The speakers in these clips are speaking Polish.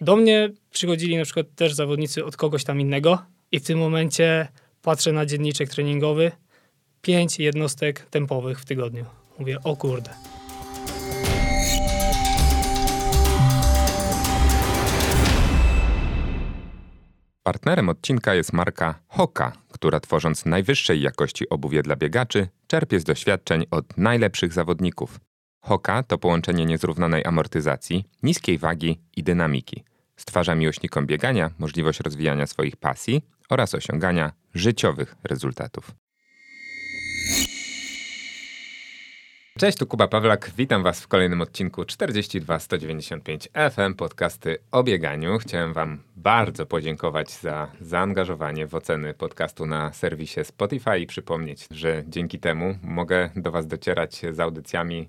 Do mnie przychodzili na przykład też zawodnicy od kogoś tam innego i w tym momencie patrzę na dzienniczek treningowy, pięć jednostek tempowych w tygodniu. Mówię, o kurde. Partnerem odcinka jest marka Hoka, która tworząc najwyższej jakości obuwie dla biegaczy, czerpie z doświadczeń od najlepszych zawodników. Hoka to połączenie niezrównanej amortyzacji, niskiej wagi i dynamiki. Stwarza miłośnikom biegania możliwość rozwijania swoich pasji oraz osiągania życiowych rezultatów. Cześć, tu Kuba Pawlak. Witam Was w kolejnym odcinku 42 195 FM podcasty o bieganiu. Chciałem Wam bardzo podziękować za zaangażowanie w oceny podcastu na serwisie Spotify i przypomnieć, że dzięki temu mogę do Was docierać z audycjami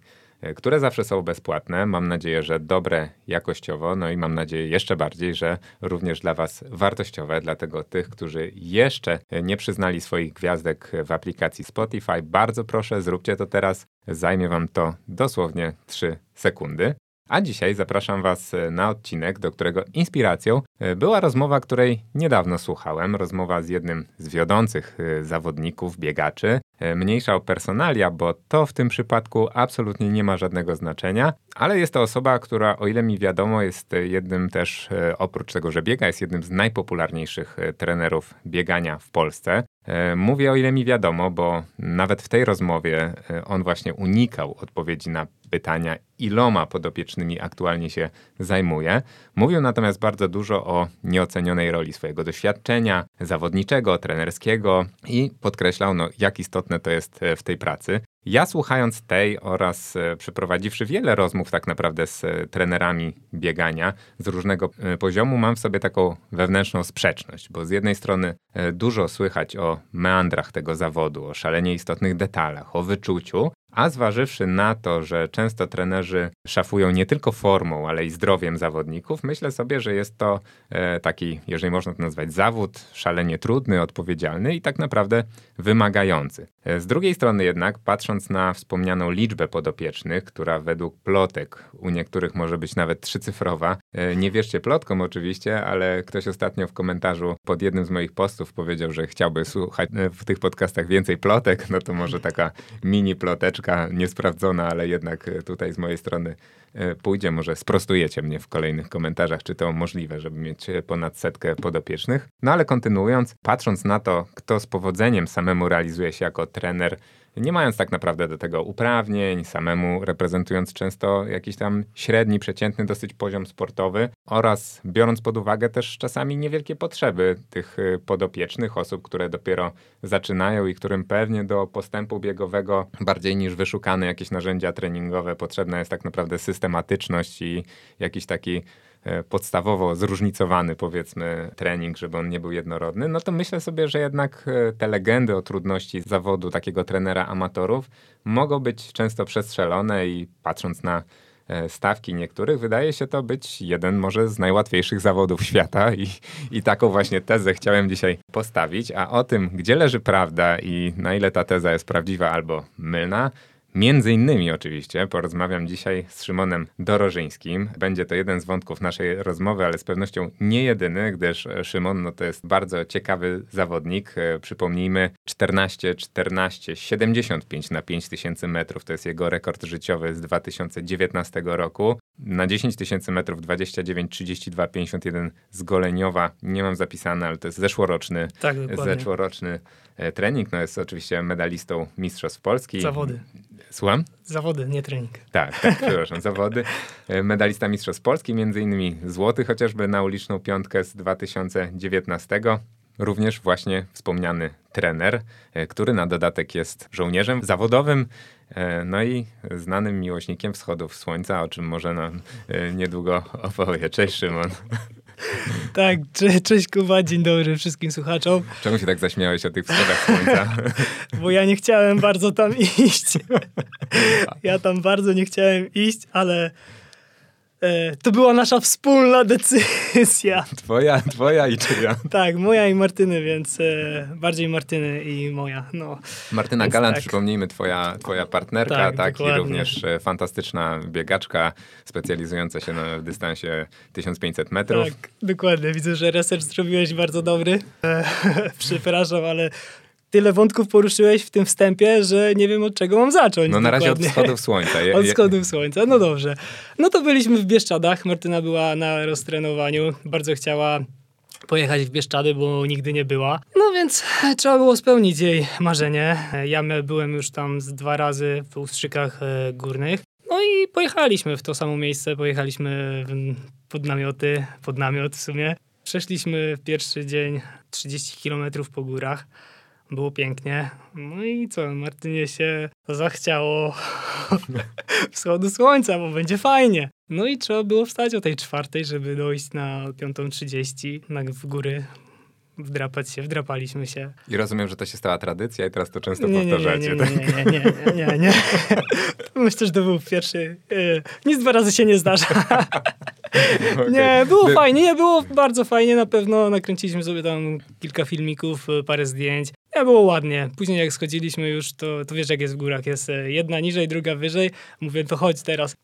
które zawsze są bezpłatne. Mam nadzieję, że dobre jakościowo, no i mam nadzieję jeszcze bardziej, że również dla Was wartościowe. Dlatego tych, którzy jeszcze nie przyznali swoich gwiazdek w aplikacji Spotify, bardzo proszę, zróbcie to teraz. Zajmie Wam to dosłownie 3 sekundy. A dzisiaj zapraszam Was na odcinek, do którego inspiracją e, była rozmowa, której niedawno słuchałem. Rozmowa z jednym z wiodących e, zawodników, biegaczy. E, mniejsza o personalia, bo to w tym przypadku absolutnie nie ma żadnego znaczenia, ale jest to osoba, która, o ile mi wiadomo, jest jednym też, oprócz tego, że biega, jest jednym z najpopularniejszych trenerów biegania w Polsce. Mówię o ile mi wiadomo, bo nawet w tej rozmowie on właśnie unikał odpowiedzi na pytania, iloma podopiecznymi aktualnie się zajmuje. Mówił natomiast bardzo dużo o nieocenionej roli swojego doświadczenia zawodniczego, trenerskiego i podkreślał, no, jak istotne to jest e, w tej pracy. Ja słuchając tej oraz e, przeprowadziwszy wiele rozmów tak naprawdę z e, trenerami biegania z różnego poziomu, mam w sobie taką wewnętrzną sprzeczność, bo z jednej strony dużo słychać o meandrach tego zawodu, o szalenie istotnych detalach, o wyczuciu, a zważywszy na to, że często trenerzy szafują nie tylko formą, ale i zdrowiem zawodników, myślę sobie, że jest to e, taki, jeżeli można to nazwać, zawód szalenie trudny, odpowiedzialny i tak naprawdę wymagający. E, z drugiej strony jednak, patrząc na wspomnianą liczbę podopiecznych, która według plotek u niektórych może być nawet trzycyfrowa, nie wierzcie plotkom oczywiście, ale ktoś ostatnio w komentarzu pod jednym z moich postów powiedział, że chciałby słuchać w tych podcastach więcej plotek, no to może taka mini ploteczka niesprawdzona, ale jednak e, tutaj z mojej strony e, pójdzie. Może sprostujecie mnie w kolejnych komentarzach, czy to możliwe, żeby mieć e, ponad setkę podopiecznych. No ale kontynuując, patrząc na to, kto z powodzeniem samemu realizuje się jako trener, nie mając tak naprawdę do tego uprawnień, samemu reprezentując często jakiś tam średni, przeciętny dosyć poziom sportowy oraz biorąc pod uwagę też czasami niewielkie potrzeby tych y, podopiecznych osób, które dopiero zaczynają i którym pewnie do postępu biegowego bardziej niż wyszukane jakieś narzędzia treningowe potrzebna jest tak naprawdę systematyczność i jakiś taki podstawowo zróżnicowany, powiedzmy, trening, żeby on nie był jednorodny, no to myślę sobie, że jednak e, te legendy o trudności zawodu takiego trenera amatorów mogą być często przestrzelone i patrząc na e, stawki niektórych, wydaje się to być jeden może z najłatwiejszych zawodów świata i, i taką właśnie tezę chciałem dzisiaj postawić, a o tym, gdzie leży prawda i na ile ta teza jest prawdziwa albo mylna, Między innymi oczywiście porozmawiam dzisiaj z Szymonem Dorożyńskim. Będzie to jeden z wątków naszej rozmowy, ale z pewnością nie jedyny, gdyż Szymon no to jest bardzo ciekawy zawodnik. E, przypomnijmy 14, 14, 75 na 5000 metrów to jest jego rekord życiowy z 2019 roku. Na 10 tysięcy metrów 29, 32, 51 z Goleniowa. Nie mam zapisane, ale to jest zeszłoroczny, tak, zeszłoroczny e, trening. No jest oczywiście medalistą Mistrzostw Polski. Zawody. Słucham? Zawody, nie trening. Tak, tak, przepraszam, zawody. E, medalista Mistrzostw Polski, między innymi złoty chociażby na uliczną piątkę z 2019. Również właśnie wspomniany trener, e, który na dodatek jest żołnierzem zawodowym, no i znanym miłośnikiem wschodów słońca, o czym może nam niedługo opowie. Cześć Szymon. Tak, cze cześć Kuba, dzień dobry wszystkim słuchaczom. Czemu się tak zaśmiałeś o tych wschodach słońca? Bo ja nie chciałem bardzo tam iść. Ja tam bardzo nie chciałem iść, ale E, to była nasza wspólna decyzja. Twoja, twoja i czyja? Tak, moja i Martyny, więc e, bardziej Martyny i moja. No. Martyna Więc Galant, tak. przypomnijmy, twoja, twoja partnerka, tak, Tak, i również e, fantastyczna biegaczka, specjalizująca się na dystansie 1500 metrów. Tak, dokładnie. Widzę, że research zrobiłeś bardzo dobry. E, przepraszam, ale tyle wątków poruszyłeś w tym wstępie, że nie wiem od czego mam zacząć. No na razie od wschodów słońca. Je- Od je- wschodów słońca, no dobrze. No to byliśmy w Bieszczadach. Martyna była na roztrenowaniu. Bardzo chciała pojechać w Bieszczady, bo nigdy nie była. No więc trzeba było spełnić jej marzenie. Ja byłem już tam z dwa razy w Ustrzykach e, Górnych. No i pojechaliśmy w to samo miejsce. Pojechaliśmy pod namioty, pod namiot w sumie. Przeszliśmy w pierwszy dzień 30 kilometrów po górach. Było pięknie. No i co, Martynie się zachciało wschodu słońca, bo będzie fajnie. No i trzeba było wstać o tej czwartej, żeby dojść na 5.30 na w góry, wdrapać się, wdrapaliśmy się. I rozumiem, że to się stała tradycja i teraz to często Nie, nie, nie, powtarzacie. nie, tak? nie, nie, nie, nie, nie. Myślę, że to był pierwszy. e, Nic dwa razy się nie zdarza. Okej. Nie, było By- fajnie, nie, było bardzo fajnie na pewno. Nakręciliśmy sobie tam kilka filmików, e, parę zdjęć. Nie, było ładnie. Później jak schodziliśmy już, to, to wiesz jak jest w górach. Jest e, jedna niżej, druga wyżej. Mówię, to chodź teraz.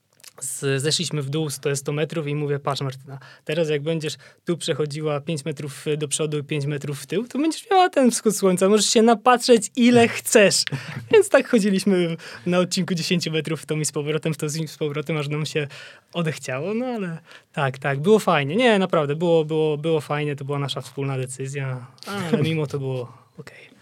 Z, zeszliśmy w dół, to jest 100 metrów i mówię, patrz Martyna, teraz jak będziesz tu przechodziła 5 metrów do przodu i 5 metrów w tył, to będziesz miała ten wschód słońca, możesz się napatrzeć ile chcesz. Więc tak chodziliśmy na odcinku 10 metrów w to i z powrotem, w to z powrotem, aż nam się odechciało, no ale tak, tak, było fajnie. Nie, naprawdę, było, było, było fajnie, to była nasza wspólna decyzja, ale mimo to było okej.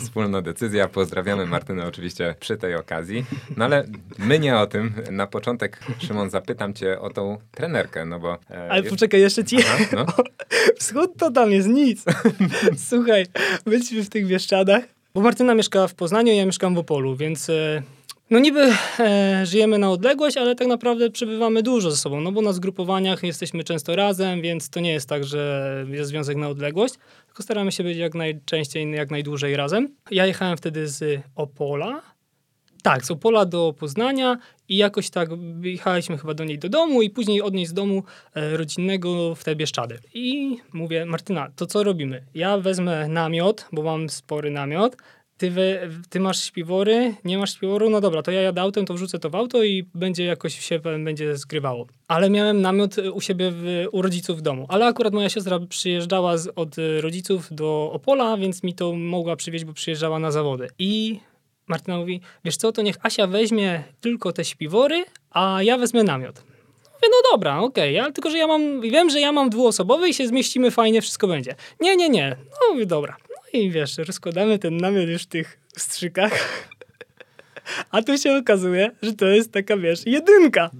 Wspólna decyzja. Pozdrawiamy Martynę oczywiście przy tej okazji. No ale my nie o tym. Na początek, Szymon, zapytam cię o tą trenerkę, no bo... e, Ale poczekaj, jeszcze ci... Aha, no. Wschód to tam jest nic. Słuchaj, byliśmy w tych Bieszczadach, bo Martyna mieszka w Poznaniu, ja mieszkam w Opolu, więc e, no niby e, żyjemy na odległość, ale tak naprawdę przebywamy dużo ze sobą, no bo na zgrupowaniach jesteśmy często razem, więc to nie jest tak, że jest związek na odległość, tylko staramy się być jak najczęściej, jak najdłużej razem. Ja jechałem wtedy z Opola, tak, z Opola do Poznania i jakoś tak jechaliśmy chyba do niej do domu i później od niej z domu e, rodzinnego w te Bieszczady. I mówię, Martyna, to co robimy? Ja wezmę namiot, bo mam spory namiot, ty, we, ty masz śpiwory, nie masz śpiworu, no dobra, to ja jadę autem, to wrzucę to w auto i będzie jakoś się będzie zgrywało. Ale miałem namiot u siebie w, u rodziców w domu. Ale akurat moja siostra przyjeżdżała z, od e, rodziców do Opola, więc mi to mogła przywieźć, bo przyjeżdżała na zawody. I Martyna mówi, wiesz co, to niech Asia weźmie tylko te śpiwory, a ja wezmę namiot. Mówię, no dobra, okej, ale tylko, że ja mam, wiem, że ja mam dwuosobowy i się zmieścimy fajnie, wszystko będzie. Nie, nie, nie. No mówię, dobra. No i wiesz, rozkładamy ten namiot już w tych strzykach. A tu się okazuje, że to jest taka, wiesz, jedynka.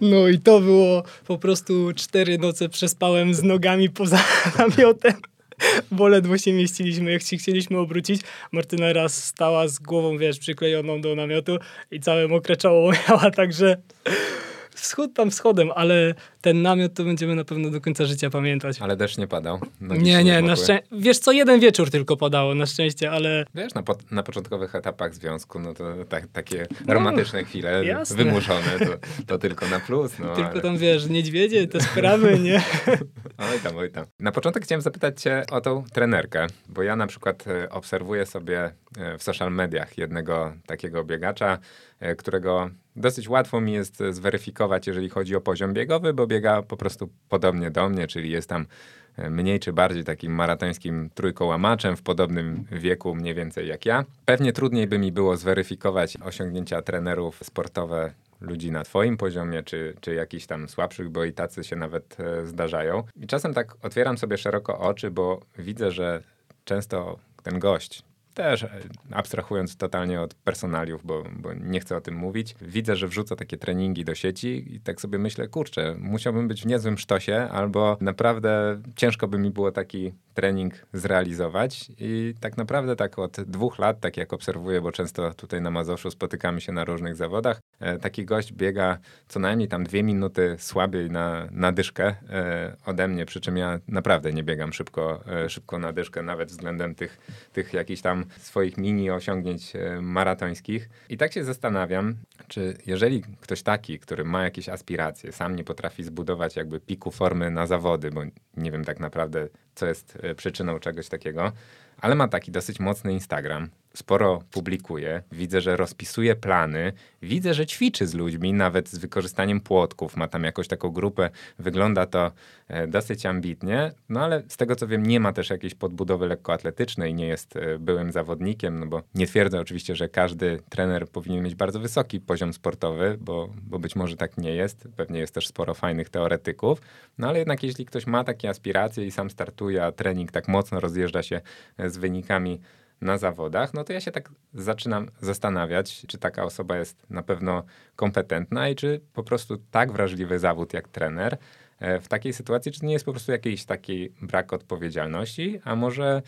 No i to było po prostu cztery noce przespałem z nogami poza namiotem. Bo ledwo się mieściliśmy, jak się chcieliśmy obrócić. Martyna raz stała z głową, wiesz, przyklejoną do namiotu i całe mokre czoło miała, także wschód tam wschodem, ale ten namiot to będziemy na pewno do końca życia pamiętać. Ale deszcz nie padał. Nogi Nie, nie, na szczęście. Wiesz co, jeden wieczór tylko padało, na szczęście, ale Wiesz, na, po, na początkowych etapach związku, no to tak, takie romantyczne chwile jasne. wymuszone, to, to tylko na plus. No, tylko ale... tam, wiesz, niedźwiedzie, te sprawy, nie? Oj tam, oj tam. Na początek chciałem zapytać cię o tą trenerkę, bo ja na przykład e, obserwuję sobie e, w social mediach jednego takiego biegacza, e, którego dosyć łatwo mi jest e, zweryfikować, jeżeli chodzi o poziom biegowy, bo biega po prostu podobnie do mnie, czyli jest tam e, mniej czy bardziej takim maratońskim trójkołamaczem w podobnym wieku mniej więcej jak ja. Pewnie trudniej by mi było zweryfikować osiągnięcia trenerów sportowe ludzi na twoim poziomie, czy, czy jakichś tam słabszych, bo i tacy się nawet e, zdarzają. I czasem tak otwieram sobie szeroko oczy, bo widzę, że często ten gość, też e, abstrahując totalnie od personaliów, bo, bo nie chcę o tym mówić, widzę, że wrzuca takie treningi do sieci i tak sobie myślę, kurczę, musiałbym być w niezłym sztosie, albo naprawdę ciężko by mi było taki trening zrealizować i tak naprawdę tak od dwóch lat, tak jak obserwuję, bo często tutaj na Mazowszu spotykamy się na różnych zawodach, e, taki gość biega co najmniej tam dwie minuty słabiej na, na dyszkę e, ode mnie, przy czym ja naprawdę nie biegam szybko, e, szybko na dyszkę, nawet względem tych, tych jakichś tam swoich mini osiągnięć maratońskich. I tak się zastanawiam, czy jeżeli ktoś taki, który ma jakieś aspiracje, sam nie potrafi zbudować jakby piku formy na zawody, bo nie wiem tak naprawdę, co jest przyczyną czegoś takiego, ale ma taki dosyć mocny Instagram, sporo publikuje, widzę, że rozpisuje plany, widzę, że ćwiczy z ludźmi, nawet z wykorzystaniem płotków, ma tam jakąś taką grupę, wygląda to e, dosyć ambitnie, no ale z tego co wiem, nie ma też jakiejś podbudowy lekkoatletycznej, nie jest e, byłym zawodnikiem, no bo nie twierdzę oczywiście, że każdy trener powinien mieć bardzo wysoki poziom sportowy, bo, bo być może tak nie jest, pewnie jest też sporo fajnych teoretyków, no ale jednak jeśli ktoś ma takie aspiracje i sam startuje, a trening tak mocno rozjeżdża się e, z wynikami na zawodach, no to ja się tak zaczynam zastanawiać, czy taka osoba jest na pewno kompetentna i czy po prostu tak wrażliwy zawód jak trener e, w takiej sytuacji, czy nie jest po prostu jakiś taki brak odpowiedzialności, a może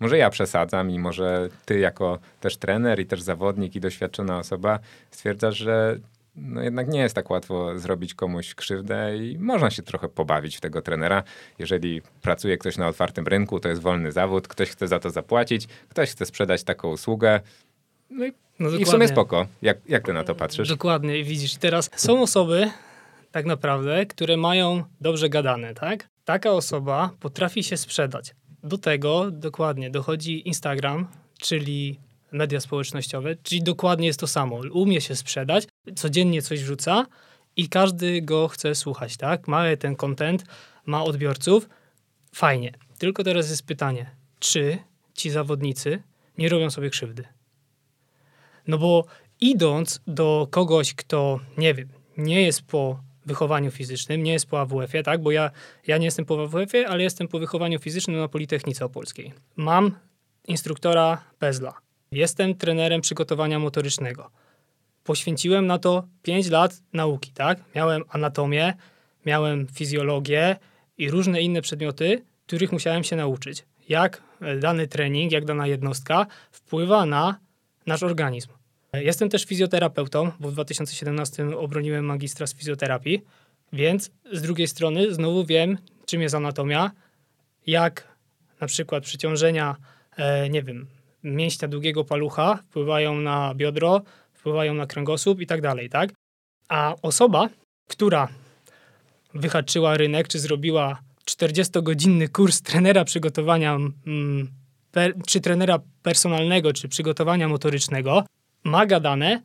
może ja przesadzam i może ty jako też trener i też zawodnik i doświadczona osoba stwierdzasz, że no jednak nie jest tak łatwo zrobić komuś krzywdę i można się trochę pobawić w tego trenera. Jeżeli pracuje ktoś na otwartym rynku, to jest wolny zawód, ktoś chce za to zapłacić, ktoś chce sprzedać taką usługę. No i, no i w sumie spoko. Jak, jak ty na to patrzysz? Dokładnie. Widzisz, teraz są osoby tak naprawdę, które mają dobrze gadane, tak? Taka osoba potrafi się sprzedać. Do tego dokładnie dochodzi Instagram, czyli media społecznościowe, czyli dokładnie jest to samo. Umie się sprzedać, codziennie coś wrzuca i każdy go chce słuchać, tak? Ma ten content, ma odbiorców, fajnie. Tylko teraz jest pytanie, czy ci zawodnicy nie robią sobie krzywdy? No bo idąc do kogoś, kto, nie wiem, nie jest po wychowaniu fizycznym, nie jest po AWF-ie, tak? Bo ja, ja nie jestem po AWF-ie, ale jestem po wychowaniu fizycznym na Politechnice Opolskiej. Mam instruktora Pezla. Jestem trenerem przygotowania motorycznego. Poświęciłem na to 5 lat nauki, tak? Miałem anatomię, miałem fizjologię i różne inne przedmioty, których musiałem się nauczyć. Jak dany trening, jak dana jednostka wpływa na nasz organizm. Jestem też fizjoterapeutą, bo w 2017 obroniłem magistra z fizjoterapii, więc z drugiej strony znowu wiem, czym jest anatomia, jak na przykład przyciążenia, e, nie wiem, mięśnia długiego palucha wpływają na biodro, wpływają na kręgosłup i tak dalej, tak? A osoba, która wyhaczyła rynek, czy zrobiła 40-godzinny kurs trenera przygotowania, mm, per, czy trenera personalnego, czy przygotowania motorycznego, ma gadane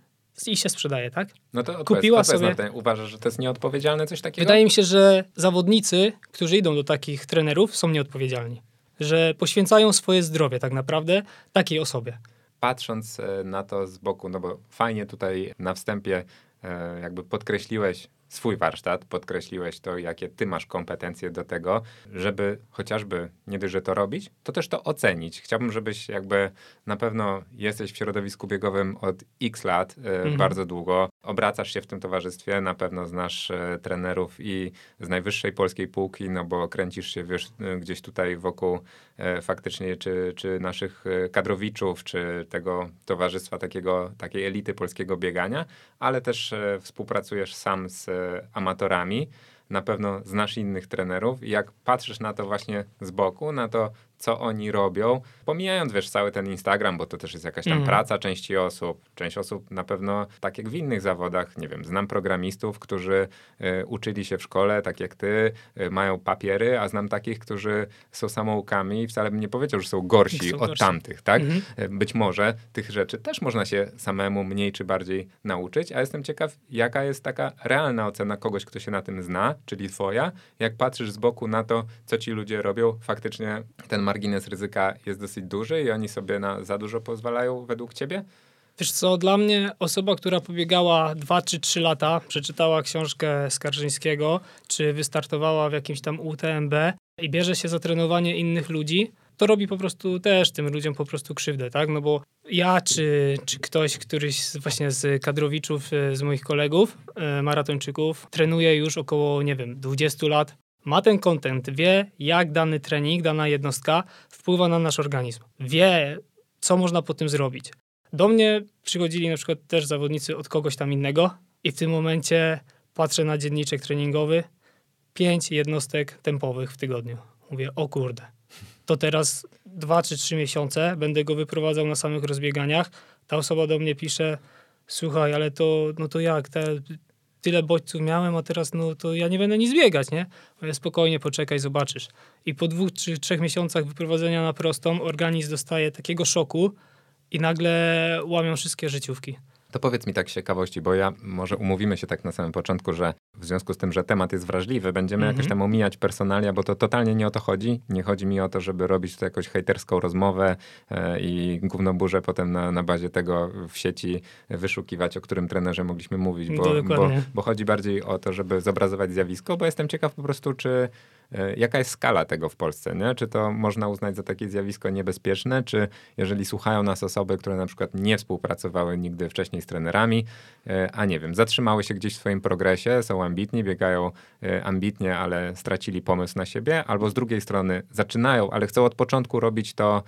i się sprzedaje, tak? No to Kupiła odpowiedz, sobie. Ten, uważasz, że to jest nieodpowiedzialne coś takiego? Wydaje mi się, że zawodnicy, którzy idą do takich trenerów, są nieodpowiedzialni że poświęcają swoje zdrowie tak naprawdę takiej osobie. Patrząc e, na to z boku, no bo fajnie tutaj na wstępie e, jakby podkreśliłeś swój warsztat, podkreśliłeś to, jakie ty masz kompetencje do tego, żeby chociażby nie dość, że to robić, to też to ocenić. Chciałbym, żebyś jakby na pewno jesteś w środowisku biegowym od x lat, e, mhm. bardzo długo, obracasz się w tym towarzystwie, na pewno znasz e, trenerów i z najwyższej polskiej półki, no bo kręcisz się wiesz, e, gdzieś tutaj wokół e, faktycznie czy, czy naszych kadrowiczów, czy tego towarzystwa takiego, takiej elity polskiego biegania, ale też współpracujesz sam z amatorami. Na pewno znasz innych trenerów i jak patrzysz na to właśnie z boku, na to, co oni robią, pomijając wiesz cały ten Instagram, bo to też jest jakaś tam mm. praca części osób. Część osób na pewno, tak jak w innych zawodach, nie wiem, znam programistów, którzy y, uczyli się w szkole, tak jak ty, y, mają papiery, a znam takich, którzy są samoukami i wcale bym nie powiedział, że są gorsi są od gorsi. tamtych, tak? Mm -hmm. Być może tych rzeczy też można się samemu mniej czy bardziej nauczyć, a jestem ciekaw, jaka jest taka realna ocena kogoś, kto się na tym zna, czyli twoja, jak patrzysz z boku na to, co ci ludzie robią, faktycznie ten margines ryzyka jest dosyć duży i oni sobie na za dużo pozwalają według ciebie? Wiesz co, dla mnie osoba, która pobiegała 2 czy 3 lata, przeczytała książkę Skarżyńskiego, czy wystartowała w jakimś tam UTMB i bierze się za trenowanie innych ludzi, to robi po prostu też tym ludziom po prostu krzywdę, tak? No bo ja czy, czy ktoś, któryś z, właśnie z kadrowiczów, e, z moich kolegów, e, maratończyków, trenuje już około, nie wiem, 20 lat, ma ten content, wie jak dany trening, dana jednostka wpływa na nasz organizm. Wie, co można po tym zrobić. Do mnie przychodzili na przykład też zawodnicy od kogoś tam innego i w tym momencie patrzę na dzienniczek treningowy, pięć jednostek tempowych w tygodniu. Mówię, o kurde, to teraz dwa czy trzy miesiące będę go wyprowadzał na samych rozbieganiach. Ta osoba do mnie pisze, słuchaj, ale to, no to jak, te, tyle bodźców miałem, a teraz no to ja nie będę nic biegać, nie? Mówię, spokojnie, poczekaj, zobaczysz. I po dwóch czy trzech miesiącach wyprowadzenia na prostą organizm dostaje takiego szoku i nagle łamią wszystkie życiówki. To powiedz mi tak z ciekawości, bo ja może umówimy się tak na samym początku, że w związku z tym, że temat jest wrażliwy, będziemy Mhm. jakoś tam omijać personalia, bo to totalnie nie o to chodzi. Nie chodzi mi o to, żeby robić tu jakąś hejterską rozmowę e, i gównoburzę potem na, na bazie tego w sieci wyszukiwać, o którym trenerze mogliśmy mówić, bo, bo, bo chodzi bardziej o to, żeby zobrazować zjawisko, bo jestem ciekaw po prostu, czy jaka jest skala tego w Polsce, nie? Czy to można uznać za takie zjawisko niebezpieczne, czy jeżeli słuchają nas osoby, które na przykład nie współpracowały nigdy wcześniej z trenerami, e, a nie wiem, zatrzymały się gdzieś w swoim progresie, są ambitni, biegają e, ambitnie, ale stracili pomysł na siebie, albo z drugiej strony zaczynają, ale chcą od początku robić to e,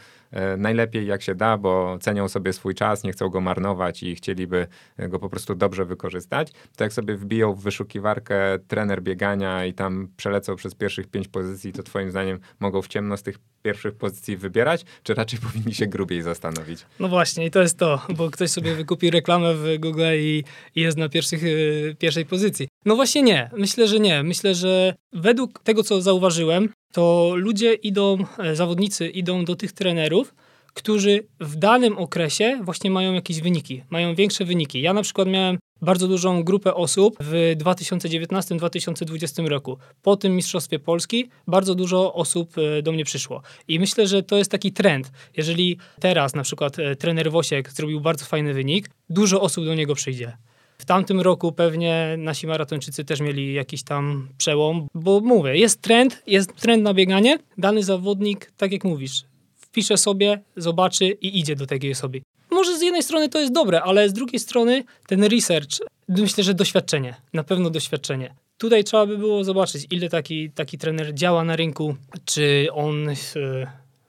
najlepiej jak się da, bo cenią sobie swój czas, nie chcą go marnować i chcieliby e, go po prostu dobrze wykorzystać, to jak sobie wbiją w wyszukiwarkę trener biegania i tam przelecą przez pierwszych pięć pozycji, to twoim zdaniem mogą w ciemno z tych pierwszych pozycji wybierać, czy raczej powinni się grubiej zastanowić? No właśnie, i to jest to, bo ktoś sobie wykupi reklamę w Google i, i jest na pierwszych, y, pierwszej pozycji. No właśnie nie, myślę, że nie. Myślę, że według tego, co zauważyłem, to ludzie idą, e, zawodnicy idą do tych trenerów, którzy w danym okresie właśnie mają jakieś wyniki, mają większe wyniki. Ja na przykład miałem bardzo dużą grupę osób w 2019-2020 roku. Po tym Mistrzostwie Polski bardzo dużo osób e, do mnie przyszło. I myślę, że to jest taki trend. Jeżeli teraz na przykład e, trener Wosiek zrobił bardzo fajny wynik, dużo osób do niego przyjdzie. W tamtym roku pewnie nasi maratończycy też mieli jakiś tam przełom, bo mówię, jest trend, jest trend na bieganie. Dany zawodnik, tak jak mówisz, wpisze sobie, zobaczy i idzie do takiej osoby. Może z jednej strony to jest dobre, ale z drugiej strony ten research, myślę, że doświadczenie, na pewno doświadczenie. Tutaj trzeba by było zobaczyć, ile taki, taki trener działa na rynku, czy on e,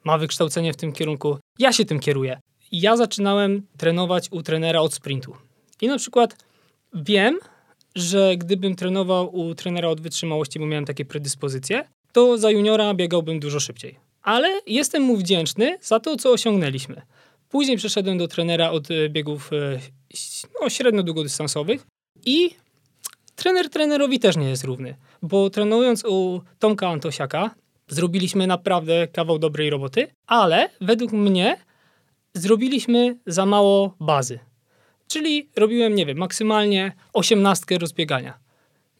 ma wykształcenie w tym kierunku. Ja się tym kieruję. Ja zaczynałem trenować u trenera od sprintu. I na przykład wiem, że gdybym trenował u trenera od wytrzymałości, bo miałem takie predyspozycje, to za juniora biegałbym dużo szybciej. Ale jestem mu wdzięczny za to, co osiągnęliśmy. Później przeszedłem do trenera od e, biegów e, no, średnio długodystansowych i trener trenerowi też nie jest równy, bo trenując u Tomka Antosiaka zrobiliśmy naprawdę kawał dobrej roboty, ale według mnie zrobiliśmy za mało bazy. Czyli robiłem, nie wiem, maksymalnie osiemnastkę rozbiegania,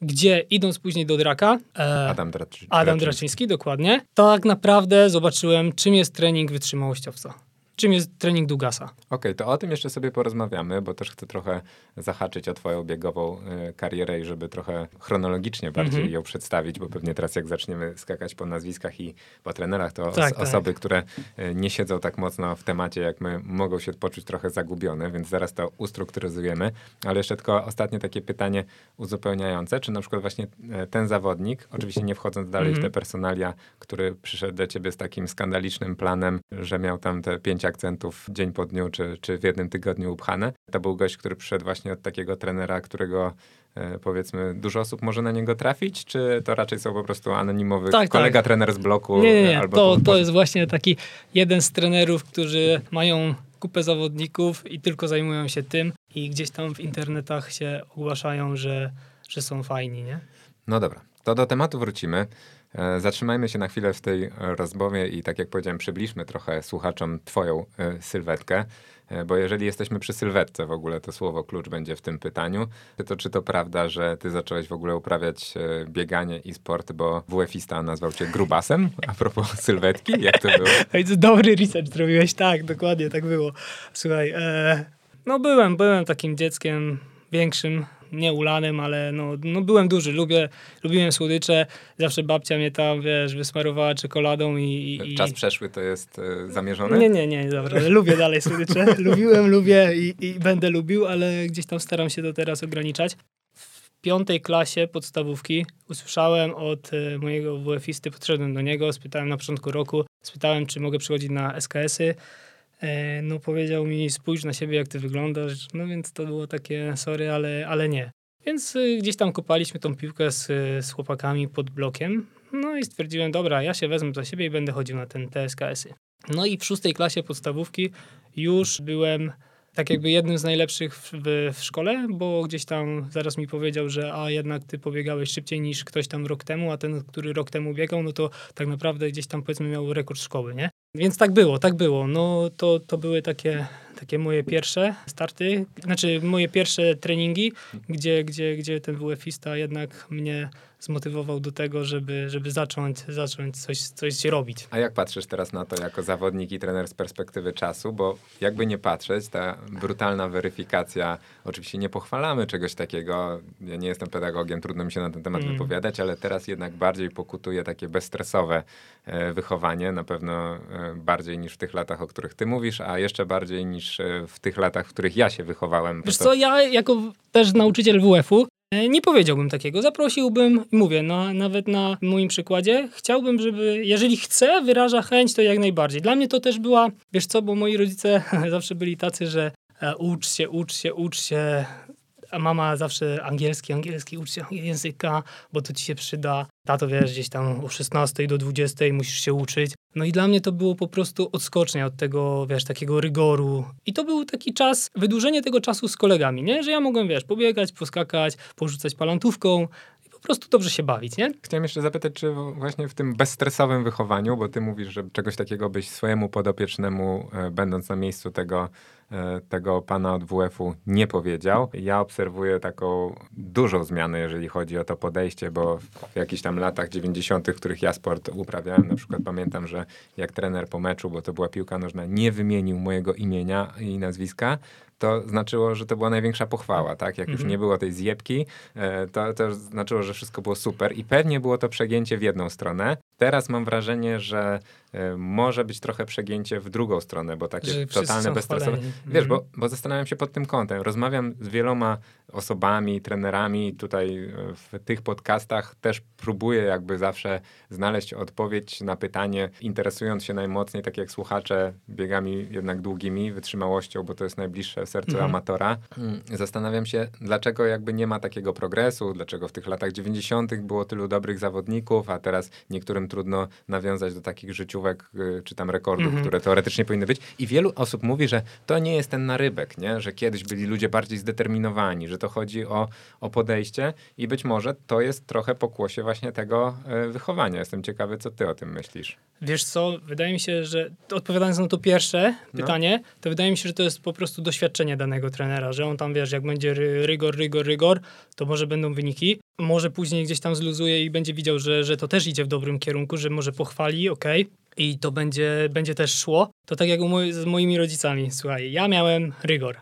gdzie idąc później do draka, e, Adam, Draczy, Adam Draczyński, dokładnie. Tak naprawdę zobaczyłem, czym jest trening wytrzymałościowca. Czym jest trening Dugasa. Okej, to o tym jeszcze sobie porozmawiamy, bo też chcę trochę zahaczyć o twoją biegową y, karierę i żeby trochę chronologicznie bardziej Mhm. ją przedstawić, bo pewnie teraz jak zaczniemy skakać po nazwiskach i po trenerach, to os- Tak, tak. osoby, które y, nie siedzą tak mocno w temacie jak my, mogą się poczuć trochę zagubione, więc zaraz to ustrukturyzujemy. Ale jeszcze tylko ostatnie takie pytanie uzupełniające, czy na przykład właśnie e, ten zawodnik, oczywiście nie wchodząc dalej w te Mhm. personalia, który przyszedł do ciebie z takim skandalicznym planem, że miał tam te pięć akcentów dzień po dniu, czy, czy w jednym tygodniu upchane. To był gość, który przyszedł właśnie od takiego trenera, którego e, powiedzmy dużo osób może na niego trafić, czy to raczej są po prostu anonimowy Tak, kolega tak. trener z bloku? Nie, nie, nie. Albo To, to jest właśnie taki jeden z trenerów, którzy mają kupę zawodników i tylko zajmują się tym i gdzieś tam w internetach się ogłaszają, że, że są fajni, nie? No dobra, to do tematu wrócimy. E, Zatrzymajmy się na chwilę w tej rozmowie i tak jak powiedziałem, przybliżmy trochę słuchaczom twoją e, sylwetkę, e, bo jeżeli jesteśmy przy sylwetce w ogóle, to słowo klucz będzie w tym pytaniu. To czy to prawda, że ty zacząłeś w ogóle uprawiać bieganie i sport, bo WF-ista nazwał cię grubasem? A propos sylwetki, jak to było? Dobry research zrobiłeś, tak, dokładnie tak było. Słuchaj, no byłem, byłem takim dzieckiem większym, nie ulanym, ale no, no byłem duży, lubię, lubiłem słodycze, zawsze babcia mnie tam, wiesz, wysmarowała czekoladą i... i Czas przeszły to jest e, zamierzony? Nie, nie, nie, dobra, lubię dalej słodycze, lubiłem, lubię i, i będę lubił, ale gdzieś tam staram się to teraz ograniczać. W piątej klasie podstawówki usłyszałem od e, mojego WF-isty, podszedłem do niego, spytałem na początku roku, spytałem, czy mogę przychodzić na SKS-y. E, no powiedział mi, spójrz na siebie, jak ty wyglądasz. No więc to było takie, sorry, ale, ale nie. Więc e, gdzieś tam kopaliśmy tą piłkę z, z chłopakami pod blokiem. No i stwierdziłem, dobra, ja się wezmę za siebie i będę chodził na ten TSKS-y. No i w szóstej klasie podstawówki już byłem tak jakby jednym z najlepszych w, w, szkole, bo gdzieś tam zaraz mi powiedział, że a jednak ty pobiegałeś szybciej niż ktoś tam rok temu, a ten, który rok temu biegał, no to tak naprawdę gdzieś tam powiedzmy miał rekord szkoły, nie? Więc tak było, tak było. No to, to były takie, takie moje pierwsze starty, znaczy moje pierwsze treningi, gdzie, gdzie, gdzie ten WF-ista jednak mnie zmotywował do tego, żeby, żeby zacząć, zacząć coś, coś robić. A jak patrzysz teraz na to jako zawodnik i trener z perspektywy czasu? Bo jakby nie patrzeć, ta brutalna weryfikacja, oczywiście nie pochwalamy czegoś takiego, ja nie jestem pedagogiem, trudno mi się na ten temat mm. wypowiadać, ale teraz jednak bardziej pokutuje takie bezstresowe e, wychowanie, na pewno e, bardziej niż w tych latach, o których ty mówisz, a jeszcze bardziej niż e, w tych latach, w których ja się wychowałem. Wiesz to... co, ja jako też nauczyciel WF-u E, nie powiedziałbym takiego. Zaprosiłbym, mówię, no, nawet na moim przykładzie, chciałbym, żeby, jeżeli chce, wyraża chęć, to jak najbardziej. Dla mnie to też była, wiesz co, bo moi rodzice zawsze byli tacy, że e, ucz się, ucz się, ucz się, a mama zawsze angielski, angielski, ucz się języka, bo to ci się przyda. Tato, wiesz, gdzieś tam o 16 do 20 musisz się uczyć. No i dla mnie to było po prostu odskocznia od tego, wiesz, takiego rygoru. I to był taki czas, wydłużenie tego czasu z kolegami, nie? Że ja mogłem, wiesz, pobiegać, poskakać, porzucać palantówką, po prostu dobrze się bawić, nie? Chciałem jeszcze zapytać, czy właśnie w tym bezstresowym wychowaniu, bo ty mówisz, że czegoś takiego byś swojemu podopiecznemu, e, będąc na miejscu tego tego pana od WF-u nie powiedział. Ja obserwuję taką dużą zmianę, jeżeli chodzi o to podejście, bo w jakichś tam latach 90., w których ja sport uprawiałem, na przykład pamiętam, że jak trener po meczu, bo to była piłka nożna, nie wymienił mojego imienia i nazwiska, to znaczyło, że to była największa pochwała, tak? Jak już mhm. nie było tej zjebki, e, to, to znaczyło, że wszystko było super i pewnie było to przegięcie w jedną stronę. Teraz mam wrażenie, że e, może być trochę przegięcie w drugą stronę, bo takie że totalne bezstresowe. Wiesz, mm. bo, bo zastanawiam się pod tym kątem. Rozmawiam z wieloma osobami, trenerami tutaj e, w tych podcastach też próbuję jakby zawsze znaleźć odpowiedź na pytanie, interesując się najmocniej, tak jak słuchacze, biegami jednak długimi, wytrzymałością, bo to jest najbliższe sercu mm. amatora. Zastanawiam się, dlaczego jakby nie ma takiego progresu, dlaczego w tych latach 90. było tylu dobrych zawodników, a teraz niektórym trudno nawiązać do takich życiówek y, czy tam rekordów, mm -hmm. które teoretycznie powinny być. I wielu osób mówi, że to nie jest ten narybek, nie? że kiedyś byli ludzie bardziej zdeterminowani, że to chodzi o, o podejście i być może to jest trochę pokłosie właśnie tego y, wychowania. Jestem ciekawy, co ty o tym myślisz. Wiesz co, wydaje mi się, że odpowiadając na to pierwsze no. pytanie, no. to wydaje mi się, że to jest po prostu doświadczenie danego trenera, że on tam, wiesz, jak będzie rygor, rygor, rygor, to może będą wyniki, może później gdzieś tam zluzuje i będzie widział, że, że to też idzie w dobrym kierunku, że może pochwali, okej, okay, i to będzie, będzie też szło. To tak jak z moimi rodzicami, słuchaj, ja miałem rygor.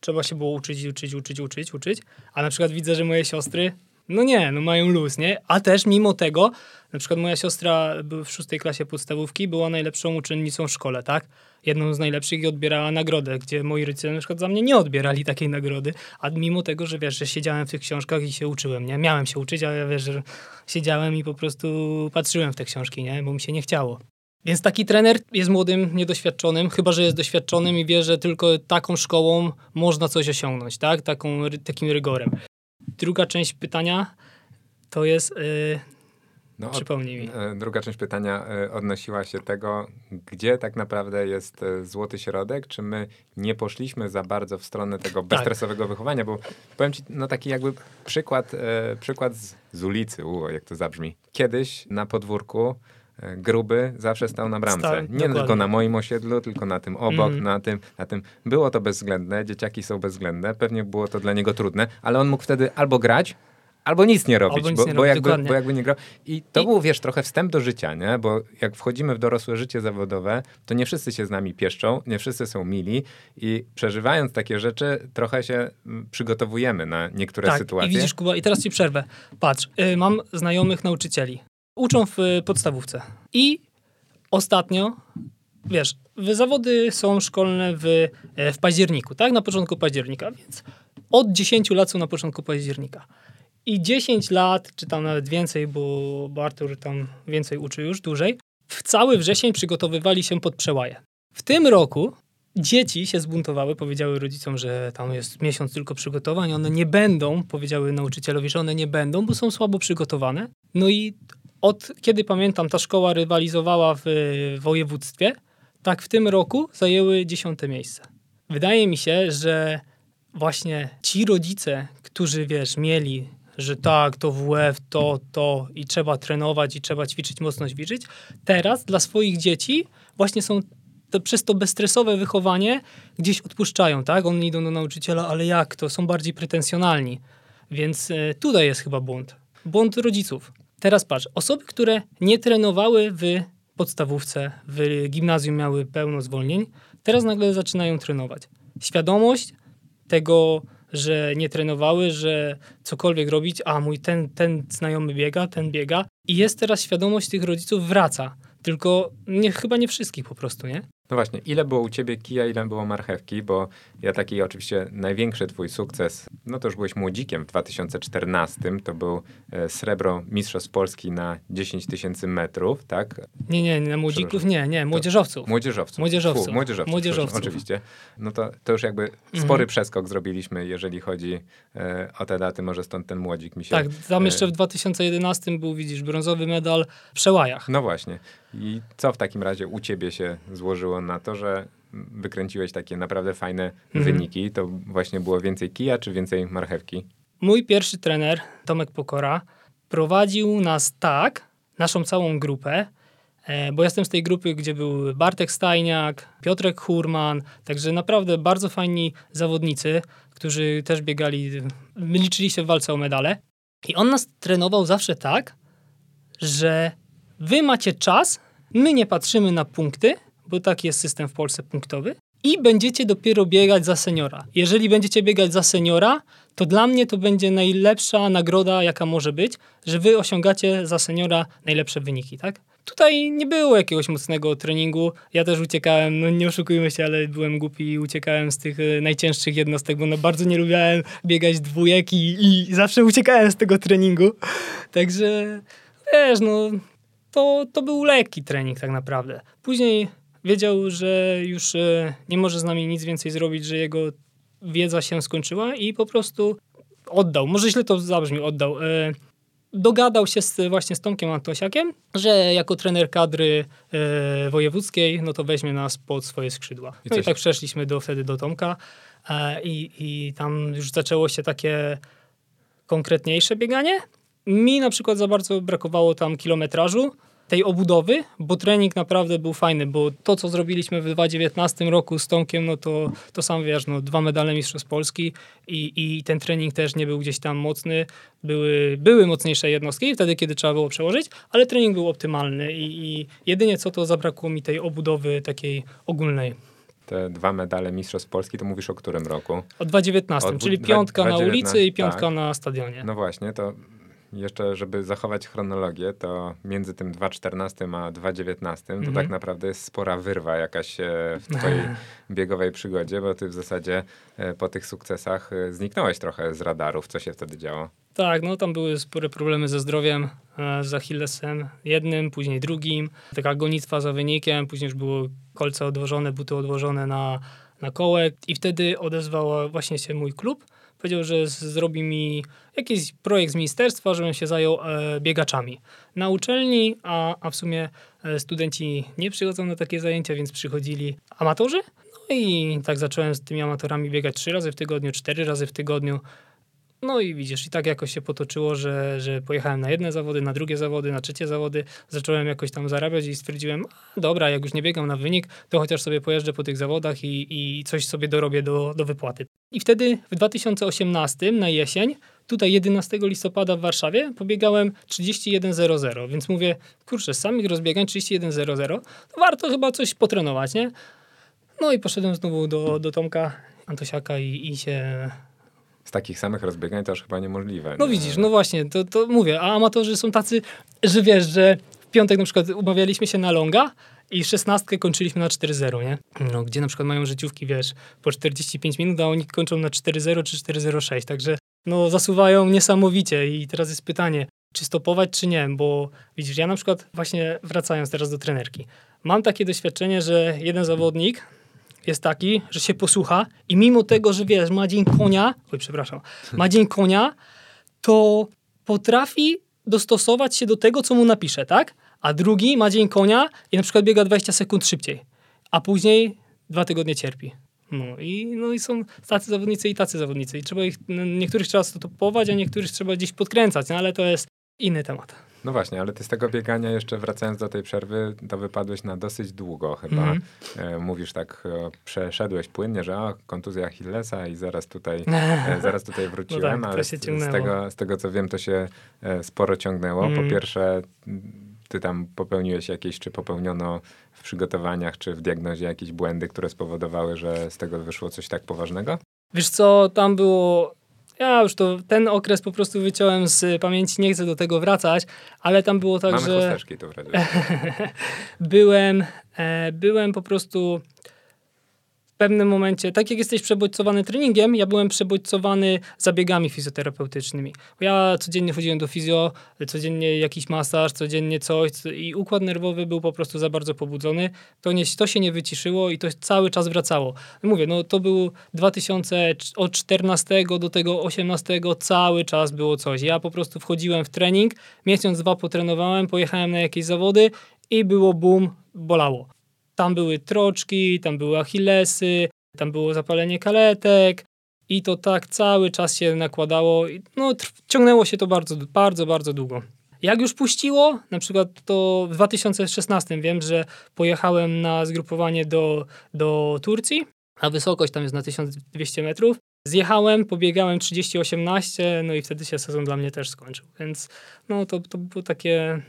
Trzeba się było uczyć, uczyć, uczyć, uczyć, uczyć, a na przykład widzę, że moje siostry no nie, no mają luz, nie? A też mimo tego, na przykład moja siostra w szóstej klasie podstawówki była najlepszą uczennicą w szkole, tak? Jedną z najlepszych i odbierała nagrodę, gdzie moi rodzice na przykład za mnie nie odbierali takiej nagrody, a mimo tego, że wiesz, że siedziałem w tych książkach i się uczyłem, nie? Miałem się uczyć, ale wiesz, że siedziałem i po prostu patrzyłem w te książki, nie? Bo mi się nie chciało. Więc taki trener jest młodym, niedoświadczonym, chyba że jest doświadczonym i wie, że tylko taką szkołą można coś osiągnąć, tak? Taką, takim rygorem. Druga część pytania to jest. Yy, no, przypomnij mi. E, druga część pytania e, odnosiła się tego, gdzie tak naprawdę jest e, złoty środek, czy my nie poszliśmy za bardzo w stronę tego tak. bezstresowego wychowania, bo powiem ci, no taki jakby przykład, przykład z, z ulicy, u, jak to zabrzmi. Kiedyś na podwórku gruby zawsze stał na bramce. Stał, nie dokładnie. tylko na moim osiedlu, tylko na tym obok, mm. na tym, na tym. Było to bezwzględne, dzieciaki są bezwzględne, pewnie było to dla niego trudne, ale on mógł wtedy albo grać, Albo nic nie robić, nic bo, nie bo, robić, jakby, bo, jakby, nie grał. I to I... był, wiesz, trochę wstęp do życia, nie? Bo jak wchodzimy w dorosłe życie zawodowe, to nie wszyscy się z nami pieszczą, nie wszyscy są mili i przeżywając takie rzeczy, trochę się mm, przygotowujemy na niektóre tak, sytuacje. i widzisz, Kuba, i teraz ci przerwę. Patrz, y, mam znajomych nauczycieli. Uczą w y, podstawówce. I ostatnio, wiesz, zawody są szkolne w, y, w październiku, tak? Na początku października, więc od 10 lat są na początku października. I 10 lat, czy tam nawet więcej, bo, bo Artur tam więcej uczy już, dłużej, w cały wrzesień przygotowywali się pod przełaje. W tym roku dzieci się zbuntowały, powiedziały rodzicom, że tam jest miesiąc tylko przygotowań, one nie będą, powiedziały nauczycielowi, że one nie będą, bo są słabo przygotowane. No i od kiedy pamiętam, ta szkoła rywalizowała w województwie, tak w tym roku zajęły dziesiąte miejsce. Wydaje mi się, że właśnie ci rodzice, którzy wiesz, mieli, że tak, to WF, to, to i trzeba trenować i trzeba ćwiczyć, mocno ćwiczyć, teraz dla swoich dzieci właśnie są to, przez to bezstresowe wychowanie gdzieś odpuszczają, tak? Oni idą do nauczyciela, ale jak to? Są bardziej pretensjonalni. Więc y, tutaj jest chyba błąd. Błąd rodziców. Teraz patrz, osoby, które nie trenowały w podstawówce, w gimnazjum miały pełno zwolnień, teraz nagle zaczynają trenować. Świadomość tego, że nie trenowały, że cokolwiek robić, a mój ten, ten znajomy biega, ten biega. I jest teraz świadomość tych rodziców wraca. Tylko nie, chyba nie wszystkich po prostu, nie? No właśnie, ile było u ciebie kija, ile było marchewki, bo ja taki oczywiście największy twój sukces, no to już byłeś młodzikiem w 2014, to był e, srebro Mistrzostw Polski na 10 tysięcy metrów, tak? Nie, nie, na młodzików nie, nie, młodzieżowców. Młodzieżowców. Młodzieżowców. Fu, młodzieżowców, Młodzieżowców. Oczywiście. No to, to już jakby spory przeskok zrobiliśmy, jeżeli chodzi e, o te daty, może stąd ten młodzik mi się... Tak, tam e, jeszcze w 2011 był, widzisz, brązowy medal w przełajach. No właśnie. I co w takim razie u ciebie się złożyło na to, że wykręciłeś takie naprawdę fajne Mhm. wyniki? To właśnie było więcej kija czy więcej marchewki? Mój pierwszy trener, Tomek Pokora, prowadził nas tak, naszą całą grupę, e, bo jestem z tej grupy, gdzie był Bartek Stajniak, Piotrek Hurman, także naprawdę bardzo fajni zawodnicy, którzy też biegali, liczyli się w walce o medale. I on nas trenował zawsze tak, że wy macie czas, my nie patrzymy na punkty, bo taki jest system w Polsce punktowy, i będziecie dopiero biegać za seniora. Jeżeli będziecie biegać za seniora, to dla mnie to będzie najlepsza nagroda, jaka może być, że wy osiągacie za seniora najlepsze wyniki, tak? Tutaj nie było jakiegoś mocnego treningu. Ja też uciekałem, no nie oszukujmy się, ale byłem głupi i uciekałem z tych e, najcięższych jednostek, bo no bardzo nie lubiałem biegać dwójek i, i zawsze uciekałem z tego treningu. Także wiesz, no to, to był lekki trening tak naprawdę. Później wiedział, że już e, nie może z nami nic więcej zrobić, że jego wiedza się skończyła i po prostu oddał. Może źle to zabrzmi, oddał. E, dogadał się z, właśnie z Tomkiem Antosiakiem, że jako trener kadry e, wojewódzkiej, no to weźmie nas pod swoje skrzydła. I no i tak przeszliśmy do, wtedy do Tomka i, i tam już zaczęło się takie konkretniejsze bieganie. Mi na przykład za bardzo brakowało tam kilometrażu, tej obudowy, bo trening naprawdę był fajny, bo to, co zrobiliśmy w 2019 roku z Tomkiem, no to, to sam wiesz, no, dwa medale Mistrzostw Polski i, i ten trening też nie był gdzieś tam mocny. Były, były mocniejsze jednostki wtedy, kiedy trzeba było przełożyć, ale trening był optymalny i, i jedynie co to zabrakło mi tej obudowy takiej ogólnej. Te dwa medale Mistrzostw Polski, to mówisz o którym roku? O 2019, O czyli piątka na 2019, ulicy i piątka tak. na stadionie. No właśnie, to jeszcze, żeby zachować chronologię, to między tym 2.14 a 2.19 to Mhm. tak naprawdę jest spora wyrwa jakaś e, w twojej biegowej przygodzie, bo ty w zasadzie e, po tych sukcesach e, zniknąłeś trochę z radarów. Co się wtedy działo? Tak, no tam były spore problemy ze zdrowiem, z Achillesem jednym, później drugim. Taka gonitwa za wynikiem, później już było kolce odłożone, buty odłożone na, na kołek i wtedy odezwał właśnie się mój klub. Powiedział, że zrobi mi jakiś projekt z ministerstwa, żebym się zajął e, biegaczami. Na uczelni, a, a w sumie e, studenci nie przychodzą na takie zajęcia, więc przychodzili amatorzy. No i tak zacząłem z tymi amatorami biegać trzy razy w tygodniu, cztery razy w tygodniu. No i widzisz, i tak jakoś się potoczyło, że, że pojechałem na jedne zawody, na drugie zawody, na trzecie zawody, zacząłem jakoś tam zarabiać i stwierdziłem, dobra, jak już nie biegam na wynik, to chociaż sobie pojeżdżę po tych zawodach i, i coś sobie dorobię do, do wypłaty. I wtedy w 2018 na jesień, tutaj 11 listopada w Warszawie, pobiegałem 31.00, więc mówię, kurczę, samych rozbiegań 31.00, to warto chyba coś potrenować, nie? No i poszedłem znowu do, do Tomka Antosiaka i, i się Z takich samych rozbiegań to już chyba niemożliwe. no nie? widzisz, no właśnie, to, to mówię, a amatorzy są tacy, że wiesz, że w piątek na przykład umawialiśmy się na longa i szesnastkę kończyliśmy na 4-0, nie? No, gdzie na przykład mają życiówki, wiesz, po 45 minut, a oni kończą na 4-0 czy 4-0-6, także no, zasuwają niesamowicie i teraz jest pytanie, czy stopować, czy nie, bo widzisz, ja na przykład właśnie wracając teraz do trenerki, mam takie doświadczenie, że jeden zawodnik jest taki, że się posłucha i mimo tego, że wiesz, ma dzień konia, oj przepraszam, ma dzień konia, to potrafi dostosować się do tego, co mu napisze, tak? A drugi ma dzień konia i na przykład biega 20 sekund szybciej, a później dwa tygodnie cierpi. No i, no i są tacy zawodnicy i tacy zawodnicy. I trzeba ich, niektórych trzeba stopować, a niektórych trzeba gdzieś podkręcać, no ale to jest inny temat. No właśnie, ale ty z tego biegania jeszcze wracając do tej przerwy, to wypadłeś na dosyć długo chyba. Mm. E, mówisz tak, e, przeszedłeś płynnie, że o, kontuzja Achillesa i zaraz tutaj, e, zaraz tutaj wróciłem, no tak, ale z, z, tego, z tego co wiem, to się e, sporo ciągnęło. Mm. Po pierwsze, ty tam popełniłeś jakieś, czy popełniono w przygotowaniach, czy w diagnozie jakieś błędy, które spowodowały, że z tego wyszło coś tak poważnego? Wiesz co, tam było ja już to, ten okres po prostu wyciąłem z pamięci, nie chcę do tego wracać, ale tam było tak, Mamy że... to w byłem, e, byłem po prostu w pewnym momencie, tak jak jesteś przebodźcowany treningiem, ja byłem przebodźcowany zabiegami fizjoterapeutycznymi. Ja codziennie chodziłem do fizjo, codziennie jakiś masaż, codziennie coś i układ nerwowy był po prostu za bardzo pobudzony. To, nie, to się nie wyciszyło i to cały czas wracało. Mówię, no to był 2000, od 14 do tego 18 cały czas było coś. Ja po prostu wchodziłem w trening, miesiąc, dwa potrenowałem, pojechałem na jakieś zawody i było boom, bolało. Tam były troczki, tam były achillesy, tam było zapalenie kaletek i to tak cały czas się nakładało. No, ciągnęło się to bardzo, bardzo, bardzo długo. Jak już puściło, na przykład to w 2016 wiem, że pojechałem na zgrupowanie do, do Turcji, a wysokość tam jest na 1200 metrów. Zjechałem, pobiegałem 30-18, no i wtedy się sezon dla mnie też skończył. Więc no to, to było takie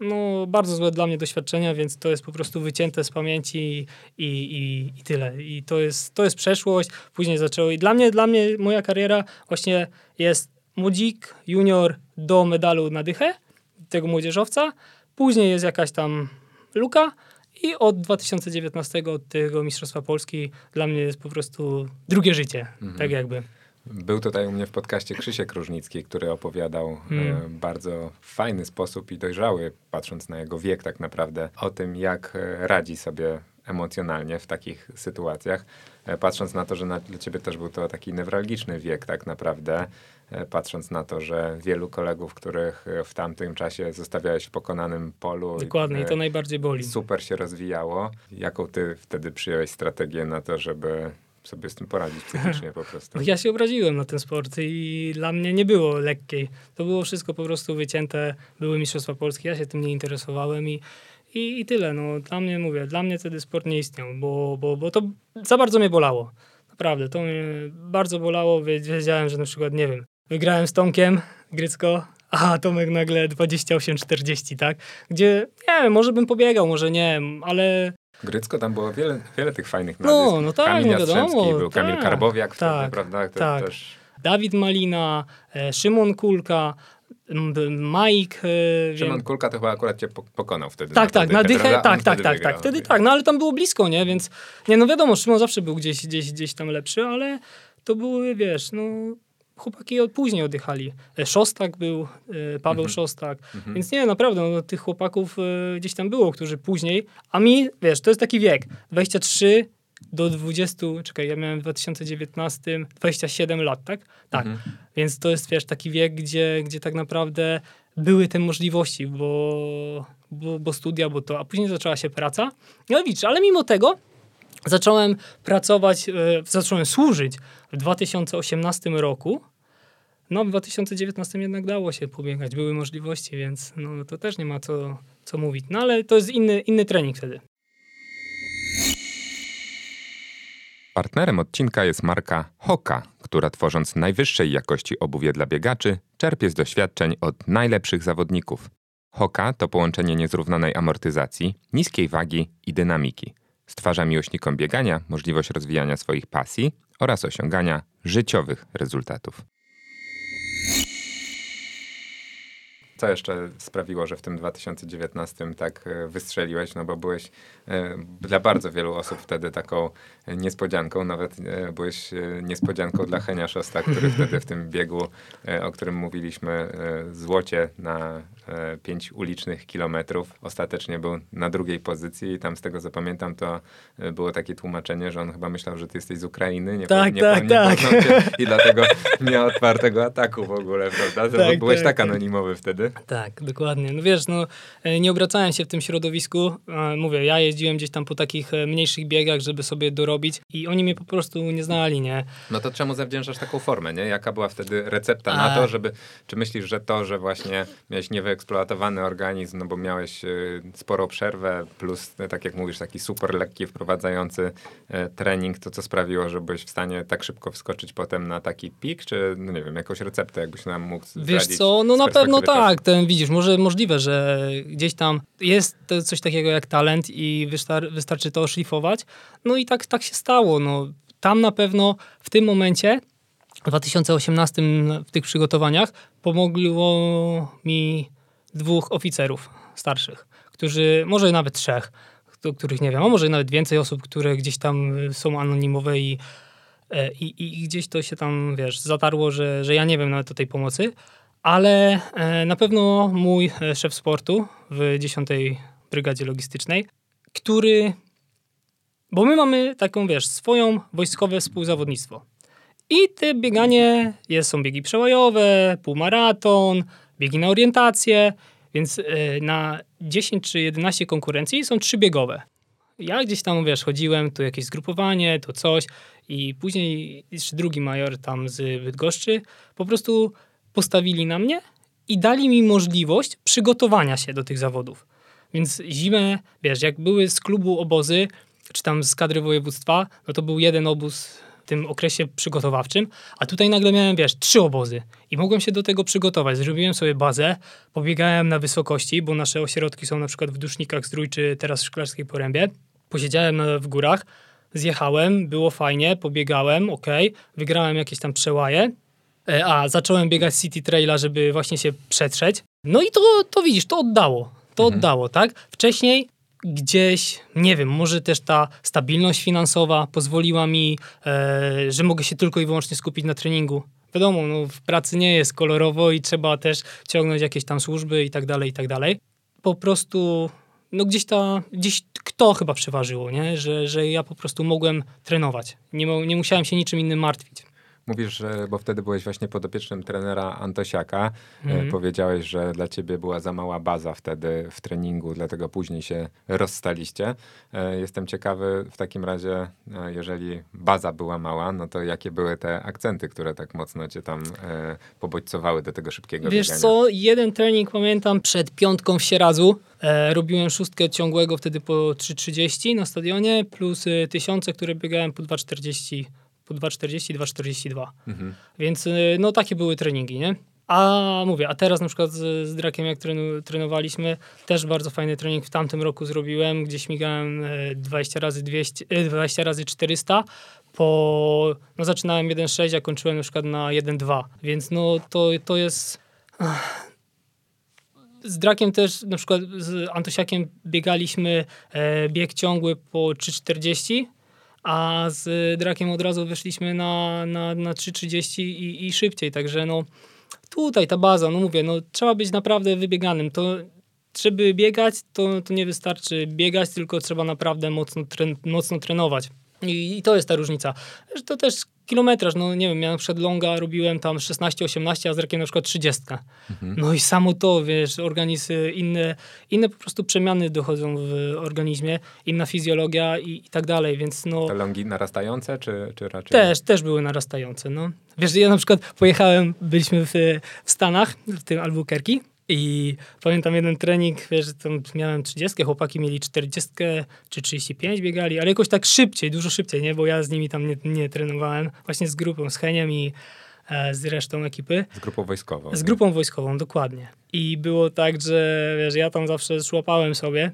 no, bardzo złe dla mnie doświadczenia, więc to jest po prostu wycięte z pamięci i, i, i tyle. I to jest, to jest przeszłość. Później zaczęło i dla mnie, dla mnie moja kariera właśnie jest młodzik, junior do medalu na dychę, tego młodzieżowca. Później jest jakaś tam luka i od 2019, od tego Mistrzostwa Polski dla mnie jest po prostu drugie życie, mhm. tak jakby. Był tutaj u mnie w podcaście Krzysiek Różnicki, który opowiadał mm. bardzo fajny sposób i dojrzały, patrząc na jego wiek tak naprawdę, o tym, jak e, radzi sobie emocjonalnie w takich sytuacjach. E, patrząc na to, że na, dla ciebie też był to taki newralgiczny wiek tak naprawdę, patrząc na to, że wielu kolegów, których w tamtym czasie zostawiałeś w pokonanym polu. Dokładnie, i to najbardziej boli. Super się rozwijało. Jaką ty wtedy przyjąłeś strategię na to, żeby sobie z tym poradzić psychicznie po prostu. Ja się obraziłem na ten sport i dla mnie nie było lekkiej. To było wszystko po prostu wycięte. Były Mistrzostwa Polskie, ja się tym nie interesowałem i, i, i tyle. No, dla mnie, mówię, dla mnie wtedy sport nie istniał, bo, bo, bo to za bardzo mnie bolało. Naprawdę, to mnie bardzo bolało. Wiedziałem, że na przykład, nie wiem, wygrałem z Tomkiem Grycko, a Tomek nagle 28-40, tak? Gdzie, nie wiem, może bym pobiegał, może nie, ale Grycko, tam było wiele, wiele tych fajnych nazwisk. No, no tak, Kamil no wiadomo. był Kamil tak, Karbowiak wtedy, tak, prawda? To tak. Też... Dawid Malina, e, Szymon Kulka, Mike. E, Szymon wiem. Kulka to chyba akurat cię pokonał wtedy. Tak, na tak, na dychę, tak, tak, tak, tak, tak, wtedy tak, no ale tam było blisko, nie, więc nie, no wiadomo, Szymon zawsze był gdzieś, gdzieś, gdzieś tam lepszy, ale to były, wiesz, no chłopaki później odjechali. E, Szostak był, e, Paweł mhm. Szostak. Mhm. Więc nie, naprawdę, no, tych chłopaków e, gdzieś tam było, którzy później, a mi, wiesz, to jest taki wiek, 23 do 20, czekaj, ja miałem w 2019 27 lat, tak? Tak. Mhm. Więc to jest, wiesz, taki wiek, gdzie, gdzie tak naprawdę były te możliwości, bo, bo, bo studia, bo to, a później zaczęła się praca. No widzisz, ale mimo tego zacząłem pracować, zacząłem służyć w 2018 roku no, w 2019 jednak dało się pobiegać, były możliwości, więc no, to też nie ma co, co mówić. No ale to jest inny, inny trening wtedy. Partnerem odcinka jest marka Hoka, która tworząc najwyższej jakości obuwie dla biegaczy, czerpie z doświadczeń od najlepszych zawodników. Hoka to połączenie niezrównanej amortyzacji, niskiej wagi i dynamiki. Stwarza miłośnikom biegania możliwość rozwijania swoich pasji oraz osiągania życiowych rezultatów. Co jeszcze sprawiło, że w tym 2019 tak e, wystrzeliłeś? No bo byłeś e, dla bardzo wielu osób wtedy taką niespodzianką. Nawet e, byłeś niespodzianką dla Henia Szosta, który wtedy w tym biegu, o którym mówiliśmy, złocie na pięć ulicznych kilometrów, ostatecznie był na drugiej pozycji i tam z tego co pamiętam, to było takie tłumaczenie, że on chyba myślał, że ty jesteś z Ukrainy. Nie tak, po, nie, tak, nie tak. I dlatego nie miał otwartego ataku w ogóle, prawda? Tak, byłeś tak, tak anonimowy wtedy. Tak, dokładnie. No wiesz, no e, nie obracałem się w tym środowisku. E, mówię, ja jeździłem gdzieś tam po takich e, mniejszych biegach, żeby sobie dorobić i oni mnie po prostu nie znali, nie? No to czemu zawdzięczasz taką formę, nie? Jaka była wtedy recepta A... na to, żeby... Czy myślisz, że to, że właśnie miałeś niewyeksploatowany organizm, no bo miałeś sporo przerwę, plus, tak jak mówisz, taki super lekki, wprowadzający trening, to co sprawiło, że byłeś w stanie tak szybko wskoczyć potem na taki pik, czy, no nie wiem, jakąś receptę, jakbyś nam mógł Wiesz co, no na pewno tak, ten widzisz, może możliwe, że gdzieś tam jest coś takiego jak talent i wystar wystarczy to oszlifować. No i tak, tak się stało. No, tam na pewno w tym momencie, w 2018 w tych przygotowaniach, pomogło mi dwóch oficerów starszych, którzy, może nawet trzech, do których nie wiem, a może nawet więcej osób, które gdzieś tam są anonimowe i, e, i, i gdzieś to się tam, wiesz, zatarło, że, że ja nie wiem nawet o tej pomocy ale e, na pewno mój e, szef sportu w 10 Brygadzie Logistycznej, który, bo my mamy taką, wiesz, swoją wojskowe współzawodnictwo. I te bieganie, jest, są biegi przełajowe, półmaraton, biegi na orientację, więc e, na 10 czy 11 konkurencji są trzy biegowe. Ja gdzieś tam, wiesz, chodziłem, tu jakieś zgrupowanie, to coś i później jeszcze drugi major tam z Bydgoszczy po prostu postawili na mnie i dali mi możliwość przygotowania się do tych zawodów. Więc zimę, wiesz, jak były z klubu obozy, czy tam z kadry województwa, no to był jeden obóz tym okresie przygotowawczym, a tutaj nagle miałem, wiesz, trzy obozy i mogłem się do tego przygotować. Zrobiłem sobie bazę, pobiegałem na wysokości, bo nasze ośrodki są na przykład w Dusznikach Zdrój, czy teraz w Szklarskiej Porębie. Posiedziałem na, w górach, zjechałem, było fajnie, pobiegałem, ok, wygrałem jakieś tam przełaje, E, a zacząłem biegać City Traila, żeby właśnie się przetrzeć. No i to, to widzisz, to oddało. To mhm. oddało, tak? Wcześniej gdzieś, nie wiem, może też ta stabilność finansowa pozwoliła mi, e, że mogę się tylko i wyłącznie skupić na treningu. Wiadomo, no, w pracy nie jest kolorowo i trzeba też ciągnąć jakieś tam służby i tak dalej, i tak dalej. Po prostu, no gdzieś ta, gdzieś kto chyba przeważyło, nie? Że, że ja po prostu mogłem trenować. Nie, nie musiałem się niczym innym martwić. Mówisz, że, bo wtedy byłeś właśnie podopiecznym trenera Antosiaka. Mm. Powiedziałeś, że dla ciebie była za mała baza wtedy w treningu, dlatego później się rozstaliście. E, jestem ciekawy w takim razie, e, jeżeli baza była mała, no to jakie były te akcenty, które tak mocno cię tam pobodźcowały do tego szybkiego Wiesz biegania? co, jeden trening pamiętam przed piątką w Sieradzu. E, robiłem szóstkę ciągłego wtedy po 3,30 na stadionie, plus tysiące, które biegałem po 2,40 po 2,40, 2,42. Mhm. Więc y, no takie były treningi, nie? A mówię, a teraz na przykład z, z Drakiem, jak trenu, trenowaliśmy, też bardzo fajny trening w tamtym roku zrobiłem, gdzie śmigałem 20 razy 200, 20 razy 400 po, no zaczynałem 1,6, a kończyłem na przykład na 1,2, więc no to, to jest... Z Drakiem też, na przykład z Antosiakiem biegaliśmy e, bieg ciągły po 3,40 a z Drakiem od razu wyszliśmy na, na, na 3.30 i, i szybciej, także no tutaj ta baza, no mówię, no trzeba być naprawdę wybieganym, to żeby biegać, to, to nie wystarczy biegać, tylko trzeba naprawdę mocno, mocno trenować. I, I, to jest ta różnica. To też kilometraż, no nie wiem, ja przykład longa robiłem tam 16-18, a z rakiem na przykład 30. Mhm. No i samo to, wiesz, organizm, inne, inne po prostu przemiany dochodzą w organizmie, inna fizjologia i, i tak dalej, więc no... Te longi narastające, czy, czy raczej... Też, też były narastające, no. Wiesz, ja na przykład pojechałem, byliśmy w, w Stanach, w tym Albuquerque, i pamiętam jeden trening, wiesz, tam miałem 30, chłopaki mieli 40 czy 35 biegali, ale jakoś tak szybciej, dużo szybciej, nie? Bo ja z nimi tam nie, nie trenowałem. Właśnie z grupą, z Heniem i e, z resztą ekipy. Z grupą wojskową. Z grupą wojskową, dokładnie. I było tak, że wiesz, ja tam zawsze szłapałem sobie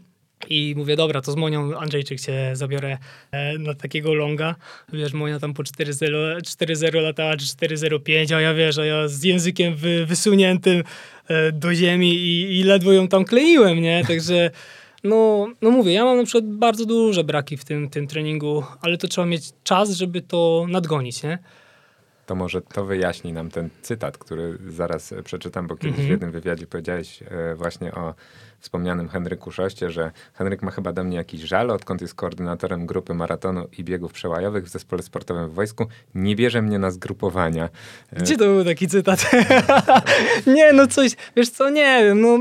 I mówię, dobra, to z Monią Andrzejczyk cię zabiorę e, na takiego longa. Wiesz, Monia tam po 4-0 latała, czy 4-0-5, a ja wiesz, a ja z językiem wy, wysuniętym e, do ziemi i, i ledwo ją tam kleiłem, nie? Także no, no mówię, ja mam na przykład bardzo duże braki w tym, tym treningu, ale to trzeba mieć czas, żeby to nadgonić, nie? To może to wyjaśni nam ten cytat, który zaraz przeczytam, bo kiedyś Mhm. w jednym wywiadzie powiedziałeś e, właśnie o wspomnianym Henryku Szoście, że Henryk ma chyba do mnie jakiś żal, odkąd jest koordynatorem grupy maratonu i biegów przełajowych w zespole sportowym w wojsku. Nie bierze mnie na zgrupowania. E, Gdzie to był taki cytat? nie, no coś, wiesz co, nie wiem, no...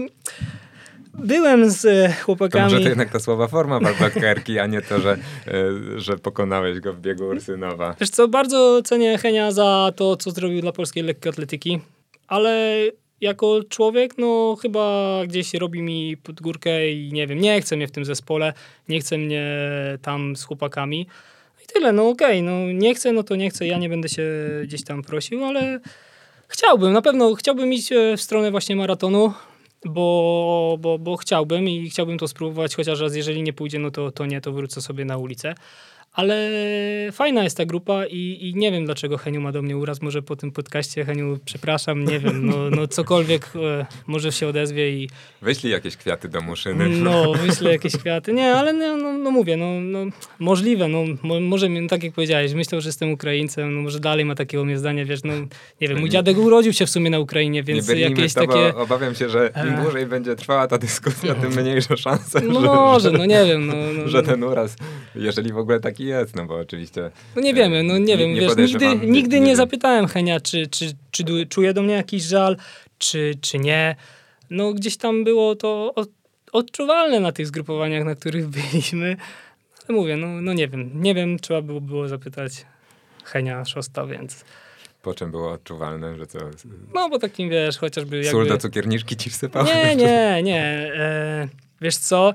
Byłem z e, To chłopakami... może to jednak ta słowa forma walbatkerki, a nie to, że, e, że pokonałeś go w biegu Ursynowa. Wiesz co, bardzo cenię Henia za to, co zrobił dla polskiej lekkoatletyki, ale jako człowiek, no chyba gdzieś robi mi pod górkę i nie wiem, nie chce mnie w tym zespole, nie chce mnie tam z chłopakami. I tyle, no okej, no nie chcę, no to nie chcę, ja nie będę się gdzieś tam prosił, ale chciałbym, na pewno chciałbym iść e, w stronę właśnie maratonu, bo, bo, bo chciałbym i chciałbym to spróbować, chociaż raz jeżeli nie pójdzie, no to, to nie, to wrócę sobie na ulicę. Ale fajna jest ta grupa i, i nie wiem, dlaczego Heniu ma do mnie uraz. Może po tym podcaście, Heniu, przepraszam, nie wiem, no, no cokolwiek, e, może się odezwie i Wyślij jakieś kwiaty do muszyny. no, wyślę jakieś kwiaty. Nie, ale no, no, no mówię, no, no możliwe, no mo, może, no, tak jak powiedziałeś, myślał, że jestem Ukraińcem, no może dalej ma takiego mnie zdania, wiesz, no nie wiem, mój dziadek urodził się w sumie na Ukrainie, więc nie jakieś to, takie... obawiam się, że im E. dłużej będzie trwała ta dyskusja, tym mniejsze szanse, No że, może, że, no nie wiem, no, no, że ten uraz, jeżeli w ogóle taki jest, no bo oczywiście... No nie wiemy, no nie wiem, nie wiesz, nigdy, nie- nigdy nie nie, zapytałem Henia, czy, czy, czy czuje do mnie jakiś żal, czy, czy nie. No gdzieś tam było to od, odczuwalne na tych zgrupowaniach, na których byliśmy. Ale mówię, no, no nie wiem, nie wiem, trzeba było, było zapytać Henia Szosta, więc... Po czym było odczuwalne, że co... No bo takim, wiesz, chociażby jakby... Sól do cukierniczki ci wsypał? Nie, nie, nie. E, wiesz co?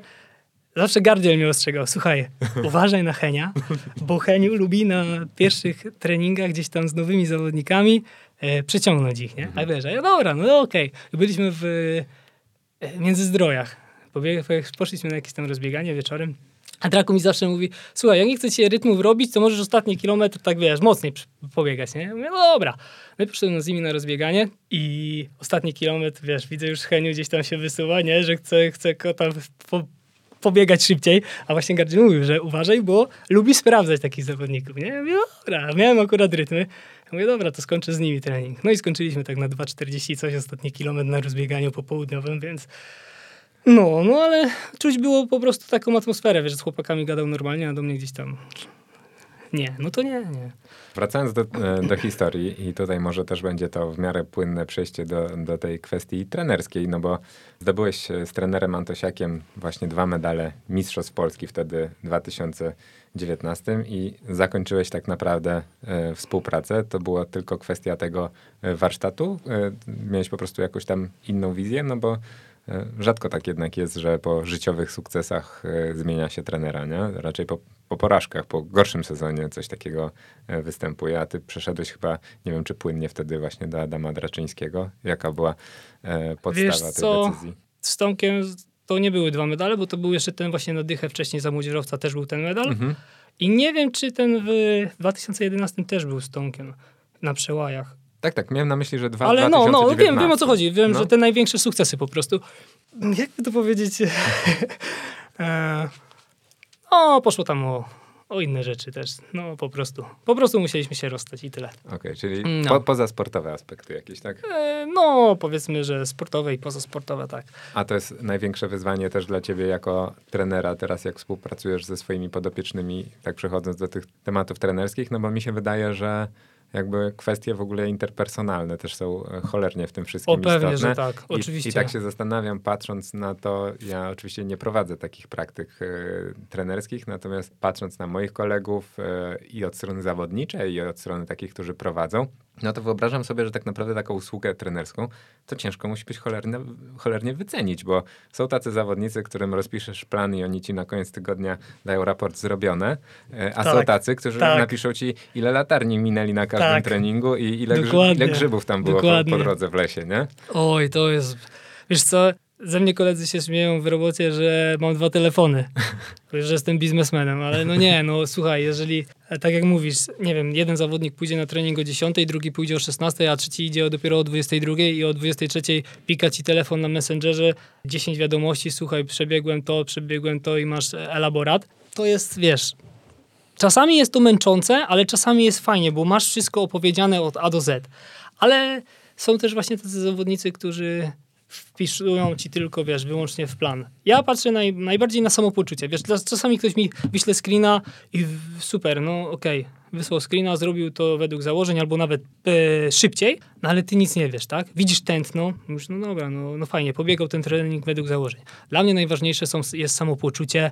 Zawsze gardziel mnie ostrzegał. Słuchaj, uważaj na Henia, bo Heniu lubi na pierwszych treningach gdzieś tam z nowymi zawodnikami e, przeciągnąć ich, nie? A wiesz, a ja dobra, no okej. I Byliśmy w e, Międzyzdrojach. Pobieg, poszliśmy na jakieś tam rozbieganie wieczorem. A Draku mi zawsze mówi, słuchaj, jak nie chcę ci rytmu wrobić, to możesz ostatni kilometr tak, wiesz, mocniej pobiegać, nie? Ja Mówię, no dobra. I poszedłem z nimi na rozbieganie i ostatni kilometr, wiesz, widzę już Heniu gdzieś tam się wysuwa, nie? Że chce, chce go tam po, pobiegać szybciej, a właśnie Gardziel mówił, że uważaj, bo lubi sprawdzać takich zawodników, nie? Ja mówię, dobra, miałem akurat rytmy. Ja mówię, dobra, to skończę z nimi trening. No i skończyliśmy tak na 2,40 coś, ostatni kilometr na rozbieganiu popołudniowym, więc no, no ale czuć było po prostu taką atmosferę, wiesz, z chłopakami gadał normalnie, a do mnie gdzieś tam nie, no to nie, nie. Wracając do, e, do historii i tutaj może też będzie to w miarę płynne przejście do, do tej kwestii trenerskiej, no bo zdobyłeś z trenerem Antosiakiem właśnie dwa medale Mistrzostw Polski wtedy w 2019 i zakończyłeś tak naprawdę e, współpracę. To była tylko kwestia tego e, warsztatu. E, miałeś po prostu jakąś tam inną wizję, no bo rzadko tak jednak jest, że po życiowych sukcesach e, zmienia się trenera, nie? Raczej po, po porażkach, po gorszym sezonie coś takiego e, występuje, a ty przeszedłeś chyba, nie wiem czy płynnie wtedy właśnie do Adama Draczyńskiego. Jaka była e, podstawa Wiesz tej co? decyzji? Z Tomkiem to nie były dwa medale, bo to był jeszcze ten właśnie na dychę wcześniej za młodzieżowca też był ten medal. Mhm. I nie wiem, czy ten w 2011 też był z Tomkiem na przełajach. Tak, tak, miałem na myśli, że dwa, Ale no, no, 2019. wiem, wiem o co chodzi. Wiem, No. że te największe sukcesy po prostu. Jakby to powiedzieć? e, o, poszło tam o, o inne rzeczy też. No, po prostu. Po prostu musieliśmy się rozstać i tyle. Okej, czyli No. po, poza sportowe aspekty jakieś, tak? E, no, powiedzmy, że sportowe i pozasportowe, tak. A to jest największe wyzwanie też dla ciebie jako trenera teraz, jak współpracujesz ze swoimi podopiecznymi, tak przechodząc do tych tematów trenerskich, no bo mi się wydaje, że jakby kwestie w ogóle interpersonalne też są e, cholernie w tym wszystkim O, pewnie, istotne. że tak. I, Oczywiście. I tak się zastanawiam, patrząc na to, ja oczywiście nie prowadzę takich praktyk e, trenerskich, natomiast patrząc na moich kolegów e, i od strony zawodniczej, i od strony takich, którzy prowadzą, no to wyobrażam sobie, że tak naprawdę taką usługę trenerską to ciężko musi być cholernie, cholernie wycenić, bo są tacy zawodnicy, którym rozpiszesz plan i oni ci na koniec tygodnia dają raport zrobione, e, a są Tak, tacy, którzy tak. napiszą ci, ile latarni minęli na każdym Tak. treningu i ile, grzyb, ile grzybów tam było po, po drodze w lesie, nie? Oj, to jest... Wiesz co, ze mnie koledzy się śmieją w robocie, że mam dwa telefony, że jestem biznesmenem, ale no nie, no słuchaj, jeżeli, e, tak jak mówisz, nie wiem, jeden zawodnik pójdzie na trening o 10, drugi pójdzie o 16, a trzeci idzie dopiero o 22 i o 23 pika ci telefon na Messengerze, 10 wiadomości, słuchaj, przebiegłem to, przebiegłem to i masz elaborat, to jest, wiesz, czasami jest to męczące, ale czasami jest fajnie, bo masz wszystko opowiedziane od A do Z, ale są też właśnie tacy zawodnicy, którzy wpisują ci tylko, wiesz, wyłącznie w plan. Ja patrzę naj, najbardziej na samopoczucie. Wiesz, czasami ktoś mi wyśle screena i super, no okej, okay, wysłał screena, zrobił to według założeń albo nawet e, szybciej, no ale ty nic nie wiesz, tak? Widzisz tętno, mówisz, no dobra, no, no fajnie, pobiegał ten trening według założeń. Dla mnie najważniejsze są, jest samopoczucie,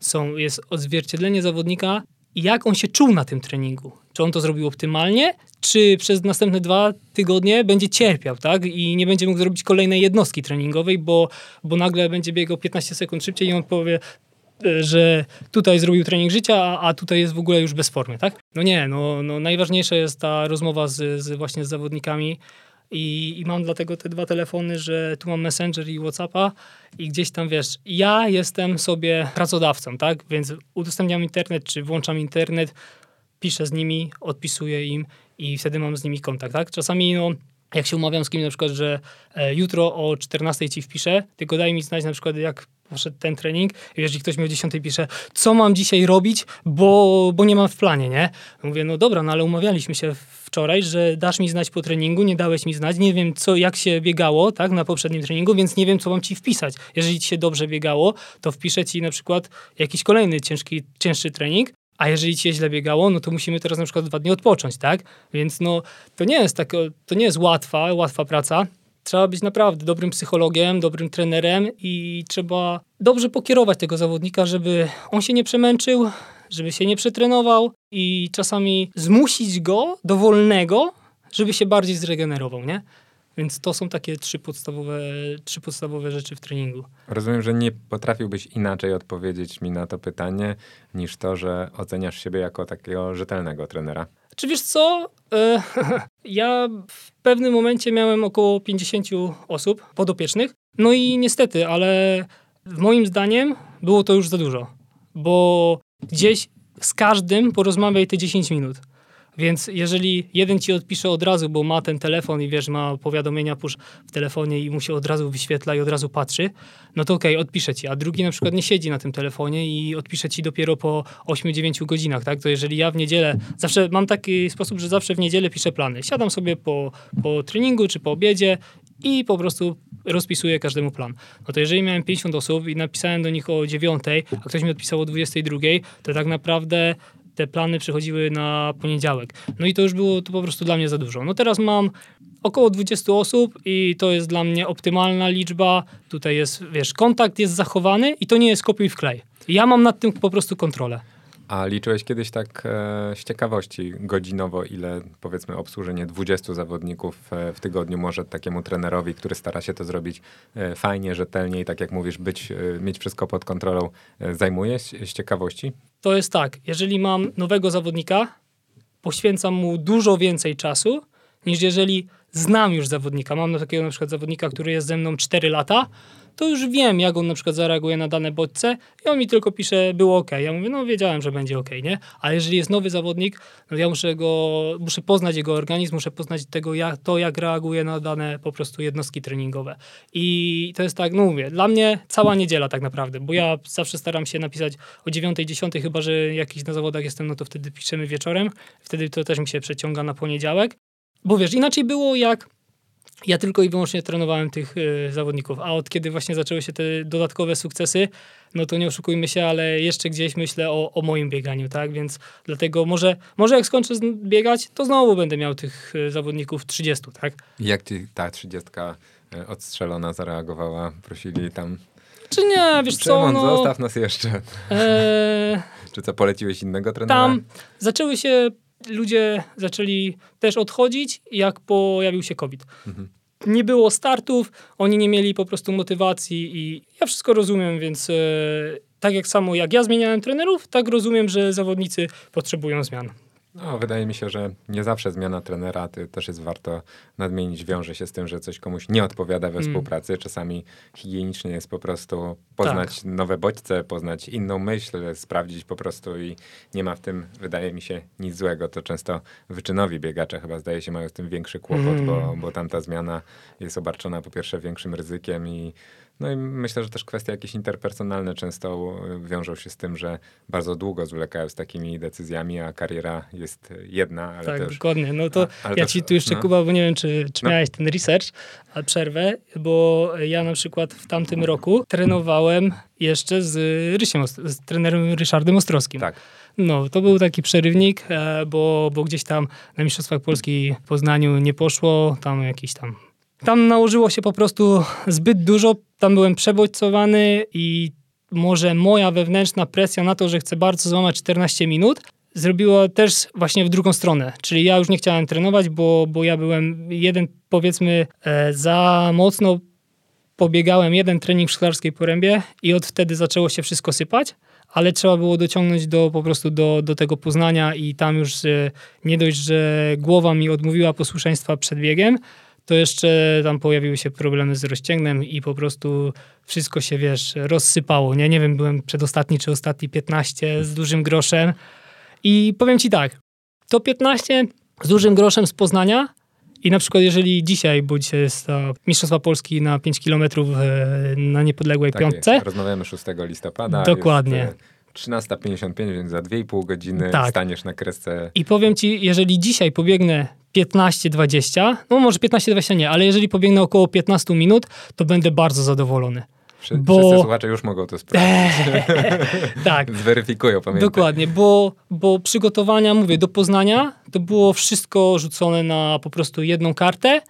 są, jest odzwierciedlenie zawodnika i jak on się czuł na tym treningu. On to zrobił optymalnie, czy przez następne dwa tygodnie będzie cierpiał, tak? I nie będzie mógł zrobić kolejnej jednostki treningowej, bo, bo nagle będzie biegał 15 sekund szybciej i on powie, e, że tutaj zrobił trening życia, a, a tutaj jest w ogóle już bez formy, tak? No nie, no, no najważniejsza jest ta rozmowa z, z właśnie z zawodnikami, i, I, mam dlatego te dwa telefony, że tu mam Messenger i Whatsappa i gdzieś tam, wiesz, ja jestem sobie pracodawcą, tak? Więc udostępniam internet, czy włączam internet, piszę z nimi, odpisuję im i wtedy mam z nimi kontakt, tak? Czasami, no, jak się umawiam z kimś na przykład, że e, jutro o 14 ci wpiszę, tylko daj mi znać na przykład, jak poszedł ten trening. Jeżeli ktoś mi o 10 pisze, co mam dzisiaj robić, bo, bo nie mam w planie, nie? Mówię, no dobra, no ale umawialiśmy się wczoraj, że dasz mi znać po treningu, nie dałeś mi znać, nie wiem co, jak się biegało, tak, na poprzednim treningu, więc nie wiem, co mam ci wpisać. Jeżeli ci się dobrze biegało, to wpiszę ci na przykład jakiś kolejny ciężki, cięższy trening, a jeżeli ci się źle biegało, no to musimy teraz na przykład dwa dni odpocząć, tak? Więc no, to nie jest tak, to nie jest łatwa, łatwa praca. Trzeba być naprawdę dobrym psychologiem, dobrym trenerem i trzeba dobrze pokierować tego zawodnika, żeby on się nie przemęczył, żeby się nie przetrenował i czasami zmusić go do wolnego, żeby się bardziej zregenerował, nie? Więc to są takie trzy podstawowe, trzy podstawowe rzeczy w treningu. Rozumiem, że nie potrafiłbyś inaczej odpowiedzieć mi na to pytanie, niż to, że oceniasz siebie jako takiego rzetelnego trenera. Czy wiesz co? E, ja w pewnym momencie miałem około 50 osób podopiecznych. No i niestety, ale moim zdaniem było to już za dużo. Bo gdzieś z każdym porozmawiaj te 10 minut. Więc jeżeli jeden ci odpisze od razu, bo ma ten telefon i wiesz, ma powiadomienia push w telefonie i mu się od razu wyświetla i od razu patrzy, no to okej, okay, odpisze ci. A drugi na przykład nie siedzi na tym telefonie i odpisze ci dopiero po 8-9 godzinach, tak? To jeżeli ja w niedzielę, zawsze mam taki sposób, że zawsze w niedzielę piszę plany. Siadam sobie po, po treningu czy po obiedzie i po prostu rozpisuję każdemu plan. No to jeżeli miałem 50 osób i napisałem do nich o 9, a ktoś mi odpisał o 22, to tak naprawdę te plany przychodziły na poniedziałek. No i to już było to po prostu dla mnie za dużo. No teraz mam około 20 osób i to jest dla mnie optymalna liczba. Tutaj jest, wiesz, kontakt jest zachowany i to nie jest kopiuj wklej. Ja mam nad tym po prostu kontrolę. A liczyłeś kiedyś tak e, z ciekawości godzinowo, ile powiedzmy obsłużenie 20 zawodników e, w tygodniu może takiemu trenerowi, który stara się to zrobić e, fajnie, rzetelnie i tak jak mówisz, być, e, mieć wszystko pod kontrolą, e, zajmuje z, z ciekawości? To jest tak, jeżeli mam nowego zawodnika, poświęcam mu dużo więcej czasu, niż jeżeli znam już zawodnika. Mam takiego na przykład zawodnika, który jest ze mną 4 lata, to już wiem, jak on na przykład zareaguje na dane bodźce i on mi tylko pisze, było ok. Ja mówię, no wiedziałem, że będzie ok, nie? Ale jeżeli jest nowy zawodnik, no ja muszę go, muszę poznać jego organizm, muszę poznać tego, jak, to, jak reaguje na dane po prostu jednostki treningowe. I to jest tak, no mówię, dla mnie cała niedziela tak naprawdę, bo ja zawsze staram się napisać o 9, 10, chyba że jakiś na zawodach jestem, no to wtedy piszemy wieczorem. Wtedy to też mi się przeciąga na poniedziałek. Bo wiesz, inaczej było jak ja tylko i wyłącznie trenowałem tych y, zawodników, a od kiedy właśnie zaczęły się te dodatkowe sukcesy, no to nie oszukujmy się, ale jeszcze gdzieś myślę o, o moim bieganiu, tak? Więc dlatego może, może jak skończę biegać, to znowu będę miał tych y, zawodników 30, tak? Jak ci ta 30 y, odstrzelona zareagowała? Prosili tam czy nie, wiesz co, no... zostaw nas jeszcze. Eee, Czy co, poleciłeś innego trenera? Tam zaczęły się ludzie zaczęli też odchodzić, jak pojawił się COVID. Mhm. Nie było startów, oni nie mieli po prostu motywacji i ja wszystko rozumiem, więc e, tak jak samo jak ja zmieniałem trenerów, tak rozumiem, że zawodnicy potrzebują zmian. No, wydaje mi się, że nie zawsze zmiana trenera też jest warto nadmienić. Wiąże się z tym, że coś komuś nie odpowiada we mm. współpracy. Czasami higienicznie jest po prostu poznać tak. nowe bodźce, poznać inną myśl, sprawdzić po prostu i nie ma w tym, wydaje mi się, nic złego. To często wyczynowi biegacze chyba zdaje się mają z tym większy kłopot, mm. bo, bo tam ta zmiana jest obarczona po pierwsze większym ryzykiem i no i myślę, że też kwestie jakieś interpersonalne często wiążą się z tym, że bardzo długo zwlekają z takimi decyzjami, a kariera jest jedna. Ale tak, też, dokładnie. No to a, ja ci tu jeszcze, no. Kuba, bo nie wiem, czy, czy no. miałeś ten research, ale przerwę, bo ja na przykład w tamtym roku trenowałem jeszcze z Rysiem, z trenerem Ryszardem Ostrowskim. Tak. No, to był taki przerywnik, e, bo, bo gdzieś tam na Mistrzostwach Polski w Poznaniu nie poszło, tam jakiś tam tam nałożyło się po prostu zbyt dużo, tam byłem przebodźcowany i może moja wewnętrzna presja na to, że chcę bardzo złamać 14 minut, zrobiło też właśnie w drugą stronę. Czyli ja już nie chciałem trenować, bo, bo ja byłem jeden, powiedzmy, e, za mocno pobiegałem jeden trening w Szklarskiej Porębie i od wtedy zaczęło się wszystko sypać, ale trzeba było dociągnąć do, po prostu do, do tego Poznania i tam już e, nie dość, że głowa mi odmówiła posłuszeństwa przed biegiem, to jeszcze tam pojawiły się problemy z rozcięgnem i po prostu wszystko się, wiesz, rozsypało. Nie, nie wiem, byłem przedostatni czy ostatni 15 z dużym groszem i powiem ci tak, to 15 z dużym groszem z Poznania i na przykład jeżeli dzisiaj, bo dzisiaj jest to Mistrzostwa Polski na 5 km e, na niepodległej tak piątce. Jest. Rozmawiamy 6 listopada. Dokładnie. Jest, 13.55, więc za 2,5 godziny tak. staniesz na kresce. I powiem ci, jeżeli dzisiaj pobiegnę 15-20, no może 15-20 nie, ale jeżeli pobiegnę około 15 minut, to będę bardzo zadowolony. Wszy, bo... Wszyscy słuchacze już mogą to sprawdzić. tak. Zweryfikują, pamiętaj. Dokładnie, bo, bo przygotowania, mówię, do Poznania to było wszystko rzucone na po prostu jedną kartę.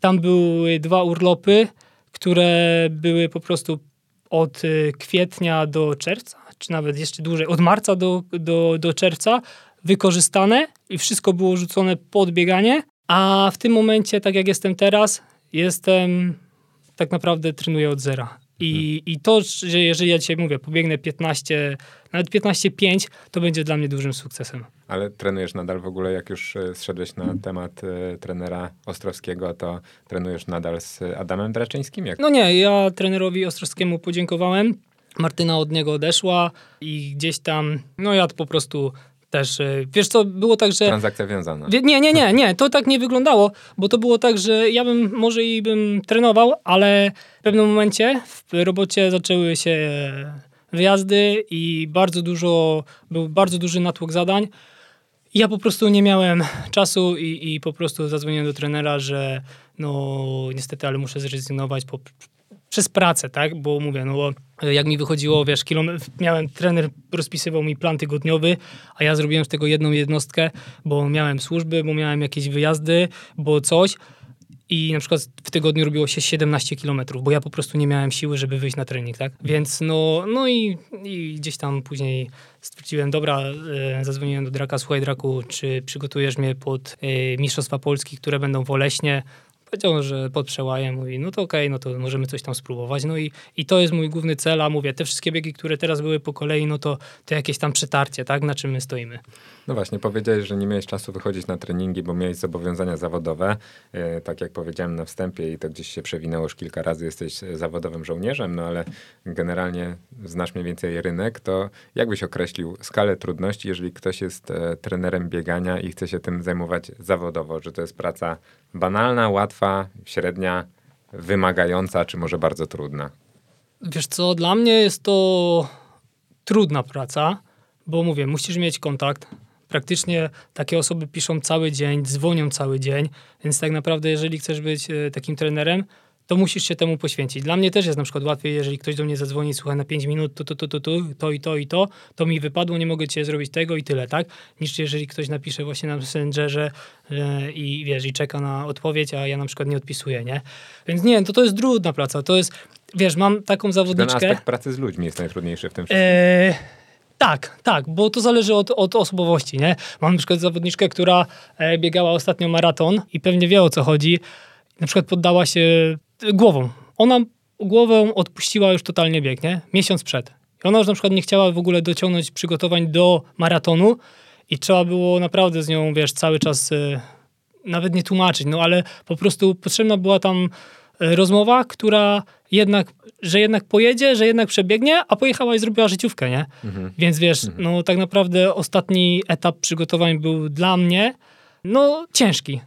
Tam były dwa urlopy, które były po prostu od y, kwietnia do czerwca, czy nawet jeszcze dłużej, od marca do, do, do czerwca wykorzystane i wszystko było rzucone pod bieganie, a w tym momencie, tak jak jestem teraz, jestem tak naprawdę trenuję od zera. I, mhm. I to, że jeżeli ja dzisiaj mówię, pobiegnę 15, nawet 15-5, to będzie dla mnie dużym sukcesem. Ale trenujesz nadal w ogóle, jak już e, zszedłeś na temat y, trenera Ostrowskiego, to trenujesz nadal z Adamem Draczyńskim? Jak? No nie, ja trenerowi Ostrowskiemu podziękowałem. Martyna od niego odeszła i gdzieś tam, no ja po prostu też. E, wiesz co, było tak, że... Transakcja wiązana. Nie, nie, nie, nie, to tak nie wyglądało, bo to było tak, że ja bym może i bym trenował, ale w pewnym momencie w robocie zaczęły się wyjazdy i bardzo dużo, był bardzo duży natłok zadań. Ja po prostu nie miałem czasu i, i po prostu zadzwoniłem do trenera, że no niestety, ale muszę zrezygnować po, przez pracę, tak? Bo mówię, no bo jak mi wychodziło, wiesz, kilometr, miałem, trener rozpisywał mi plan tygodniowy, a ja zrobiłem z tego jedną jednostkę, bo miałem służby, bo miałem jakieś wyjazdy, bo coś i na przykład w tygodniu robiło się 17 kilometrów, bo ja po prostu nie miałem siły, żeby wyjść na trening, tak? Więc no, no i, i gdzieś tam później stwierdziłem, dobra, e, zadzwoniłem do Draka, słuchaj Draku, czy przygotujesz mnie pod e, Mistrzostwa Polski, które będą w Oleśnie? Powiedział, że pod przełajem, mówi, no to okej, okay, no to możemy coś tam spróbować. No i, i to jest mój główny cel, a mówię, te wszystkie biegi, które teraz były po kolei, no to, to jakieś tam przetarcie, tak, na czym my stoimy. No właśnie, powiedziałeś, że nie miałeś czasu wychodzić na treningi, bo miałeś zobowiązania zawodowe. E, tak jak powiedziałem na wstępie i to gdzieś się przewinęło już kilka razy, jesteś zawodowym żołnierzem, no ale generalnie znasz mniej więcej rynek, to jak byś określił skalę trudności, jeżeli ktoś jest e, trenerem biegania i chce się tym zajmować zawodowo, że to jest praca banalna, łatwa, średnia, wymagająca, czy może bardzo trudna? Wiesz co, dla mnie jest to trudna praca, bo mówię, musisz mieć kontakt. Praktycznie takie osoby piszą cały dzień, dzwonią cały dzień, więc tak naprawdę, jeżeli chcesz być e, takim trenerem, to musisz się temu poświęcić. Dla mnie też jest na przykład łatwiej, jeżeli ktoś do mnie zadzwoni, słucha na 5 minut, to, to, to, to, to, to i to i to, to mi wypadło, nie mogę cię zrobić tego i tyle, tak? Niż jeżeli ktoś napisze właśnie na Messengerze e, i wiesz, i czeka na odpowiedź, a ja na przykład nie odpisuję, nie? Więc nie, to to jest trudna praca, to jest, wiesz, mam taką zawodniczkę... Ten aspekt pracy z ludźmi jest najtrudniejszy w tym wszystkim. E, tak, tak, bo to zależy od, od osobowości, nie? Mam na przykład zawodniczkę, która e, biegała ostatnio maraton i pewnie wie o co chodzi. Na przykład poddała się głową. Ona głową odpuściła już totalnie bieg, nie? Miesiąc przed. I ona już na przykład nie chciała w ogóle dociągnąć przygotowań do maratonu i trzeba było naprawdę z nią, wiesz, cały czas y, nawet nie tłumaczyć, no ale po prostu potrzebna była tam y, rozmowa, która jednak, że jednak pojedzie, że jednak przebiegnie, a pojechała i zrobiła życiówkę, nie? Mhm. Więc wiesz, no tak naprawdę ostatni etap przygotowań był dla mnie, no ciężki,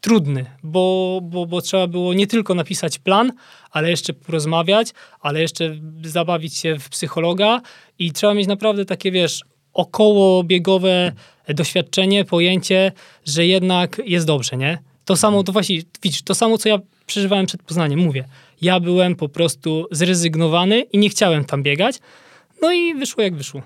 trudny, bo, bo, bo trzeba było nie tylko napisać plan, ale jeszcze porozmawiać, ale jeszcze zabawić się w psychologa i trzeba mieć naprawdę takie, wiesz, około biegowe doświadczenie, pojęcie, że jednak jest dobrze, nie? To samo, to właśnie, widzisz, to samo, co ja przeżywałem przed Poznaniem, mówię. Ja byłem po prostu zrezygnowany i nie chciałem tam biegać, no i wyszło jak wyszło.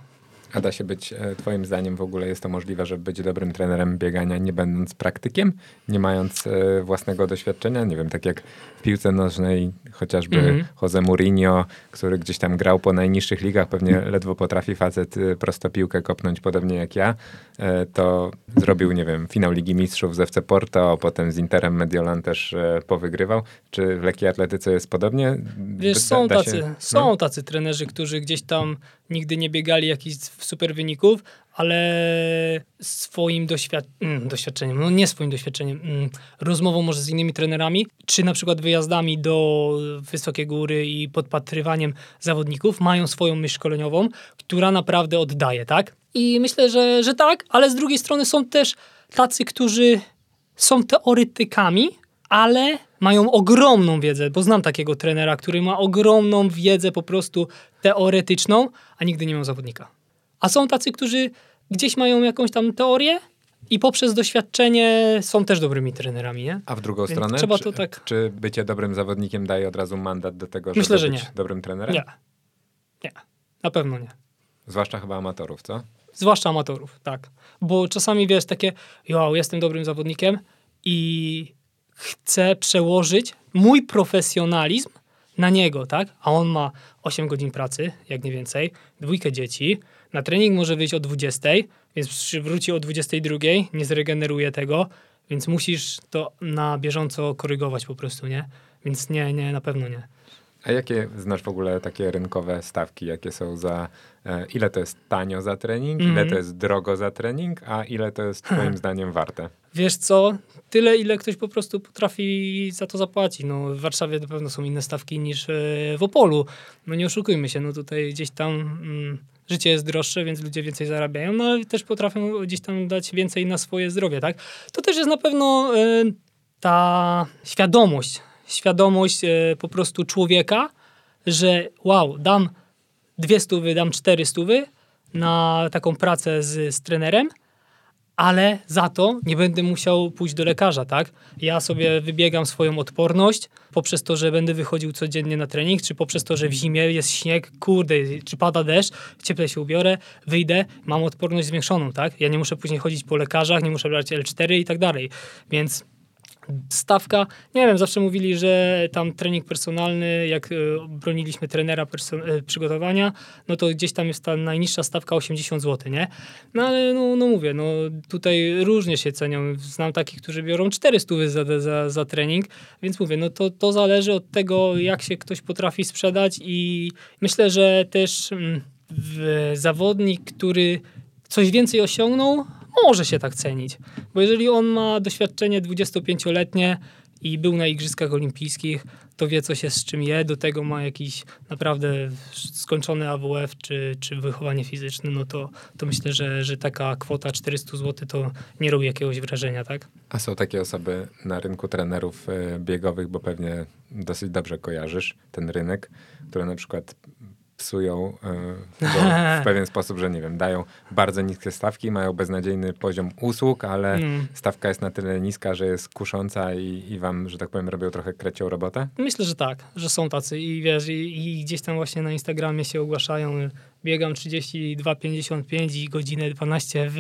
A da się być, e, twoim zdaniem w ogóle jest to możliwe, żeby być dobrym trenerem biegania, nie będąc praktykiem, nie mając e, własnego doświadczenia? Nie wiem, tak jak piłce nożnej chociażby Mhm. Jose Mourinho, który gdzieś tam grał po najniższych ligach, pewnie ledwo potrafi facet e, prosto piłkę kopnąć, podobnie jak ja, e, to zrobił, nie wiem, finał Ligi Mistrzów z FC Porto, potem z Interem Mediolan też e, powygrywał. Czy w lekkiej atletyce jest podobnie? Wiesz, Da- są da się- tacy, no? są tacy trenerzy, którzy gdzieś tam nigdy nie biegali jakichś super wyników, ale swoim doświad mm, doświadczeniem, no nie swoim doświadczeniem, mm, rozmową może z innymi trenerami, czy na przykład wyjazdami do wysokiej góry i podpatrywaniem zawodników, mają swoją myśl szkoleniową, która naprawdę oddaje, tak? I myślę, że, że tak, ale z drugiej strony są też tacy, którzy są teoretykami, ale mają ogromną wiedzę, bo znam takiego trenera, który ma ogromną wiedzę po prostu teoretyczną, a nigdy nie miał zawodnika. A są tacy, którzy gdzieś mają jakąś tam teorię i poprzez doświadczenie są też dobrymi trenerami, nie? A w drugą Więc stronę, trzeba czy, to tak- czy bycie dobrym zawodnikiem daje od razu mandat do tego, żeby Myślę, że być nie. dobrym trenerem? Nie. Nie. Na pewno nie. Zwłaszcza chyba amatorów, co? Zwłaszcza amatorów, tak. Bo czasami wiesz takie, jo, jestem dobrym zawodnikiem i chcę przełożyć mój profesjonalizm na niego, tak? A on ma 8 godzin pracy, jak nie więcej, dwójkę dzieci, na trening może wyjść o 20, więc przywróci o 22, nie zregeneruje tego, więc musisz to na bieżąco korygować po prostu, nie? Więc nie, nie, na pewno nie. A jakie znasz w ogóle takie rynkowe stawki? Jakie są za... E, ile to jest tanio za trening, ile Mhm. to jest drogo za trening, a ile to jest twoim zdaniem warte? Wiesz co, tyle ile ktoś po prostu potrafi za to zapłacić. No, w Warszawie na pewno są inne stawki niż e, w Opolu. No nie oszukujmy się, no tutaj gdzieś tam mm, życie jest droższe, więc ludzie więcej zarabiają, no ale też potrafią gdzieś tam dać więcej na swoje zdrowie, tak? To też jest na pewno e, ta świadomość, świadomość e, po prostu człowieka, że wow, dam dwie stówy, dam cztery stówy na taką pracę z, z trenerem, ale za to nie będę musiał pójść do lekarza, tak? Ja sobie wybiegam swoją odporność poprzez to, że będę wychodził codziennie na trening, czy poprzez to, że w zimie jest śnieg, kurde, czy pada deszcz, cieplej się ubiorę, wyjdę, mam odporność zwiększoną, tak? Ja nie muszę później chodzić po lekarzach, nie muszę brać L4 i tak dalej. Więc stawka, nie wiem, zawsze mówili, że tam trening personalny, jak e, broniliśmy trenera e, przygotowania, no to gdzieś tam jest ta najniższa stawka 80 zł, nie? No ale no, no mówię, no tutaj różnie się cenią. Znam takich, którzy biorą 400 za, za, za trening, więc mówię, no to, to zależy od tego, jak się ktoś potrafi sprzedać i myślę, że też mm, zawodnik, który coś więcej osiągnął, może się tak cenić. Bo jeżeli on ma doświadczenie 25-letnie i był na Igrzyskach Olimpijskich, to wie, co się z czym je, do tego ma jakiś naprawdę skończony AWF czy, czy wychowanie fizyczne, no to, to myślę, że, że taka kwota 400 zł to nie robi jakiegoś wrażenia, tak? A są takie osoby na rynku trenerów e, biegowych, bo pewnie dosyć dobrze kojarzysz ten rynek, które na przykład psują e, w pewien sposób, że nie wiem, dają bardzo niskie stawki, mają beznadziejny poziom usług, ale Mm. stawka jest na tyle niska, że jest kusząca i, i wam, że tak powiem, robią trochę krecią robotę? Myślę, że tak, że są tacy i wiesz, i, i gdzieś tam właśnie na Instagramie się ogłaszają, biegam 32,55 i godzinę 12 w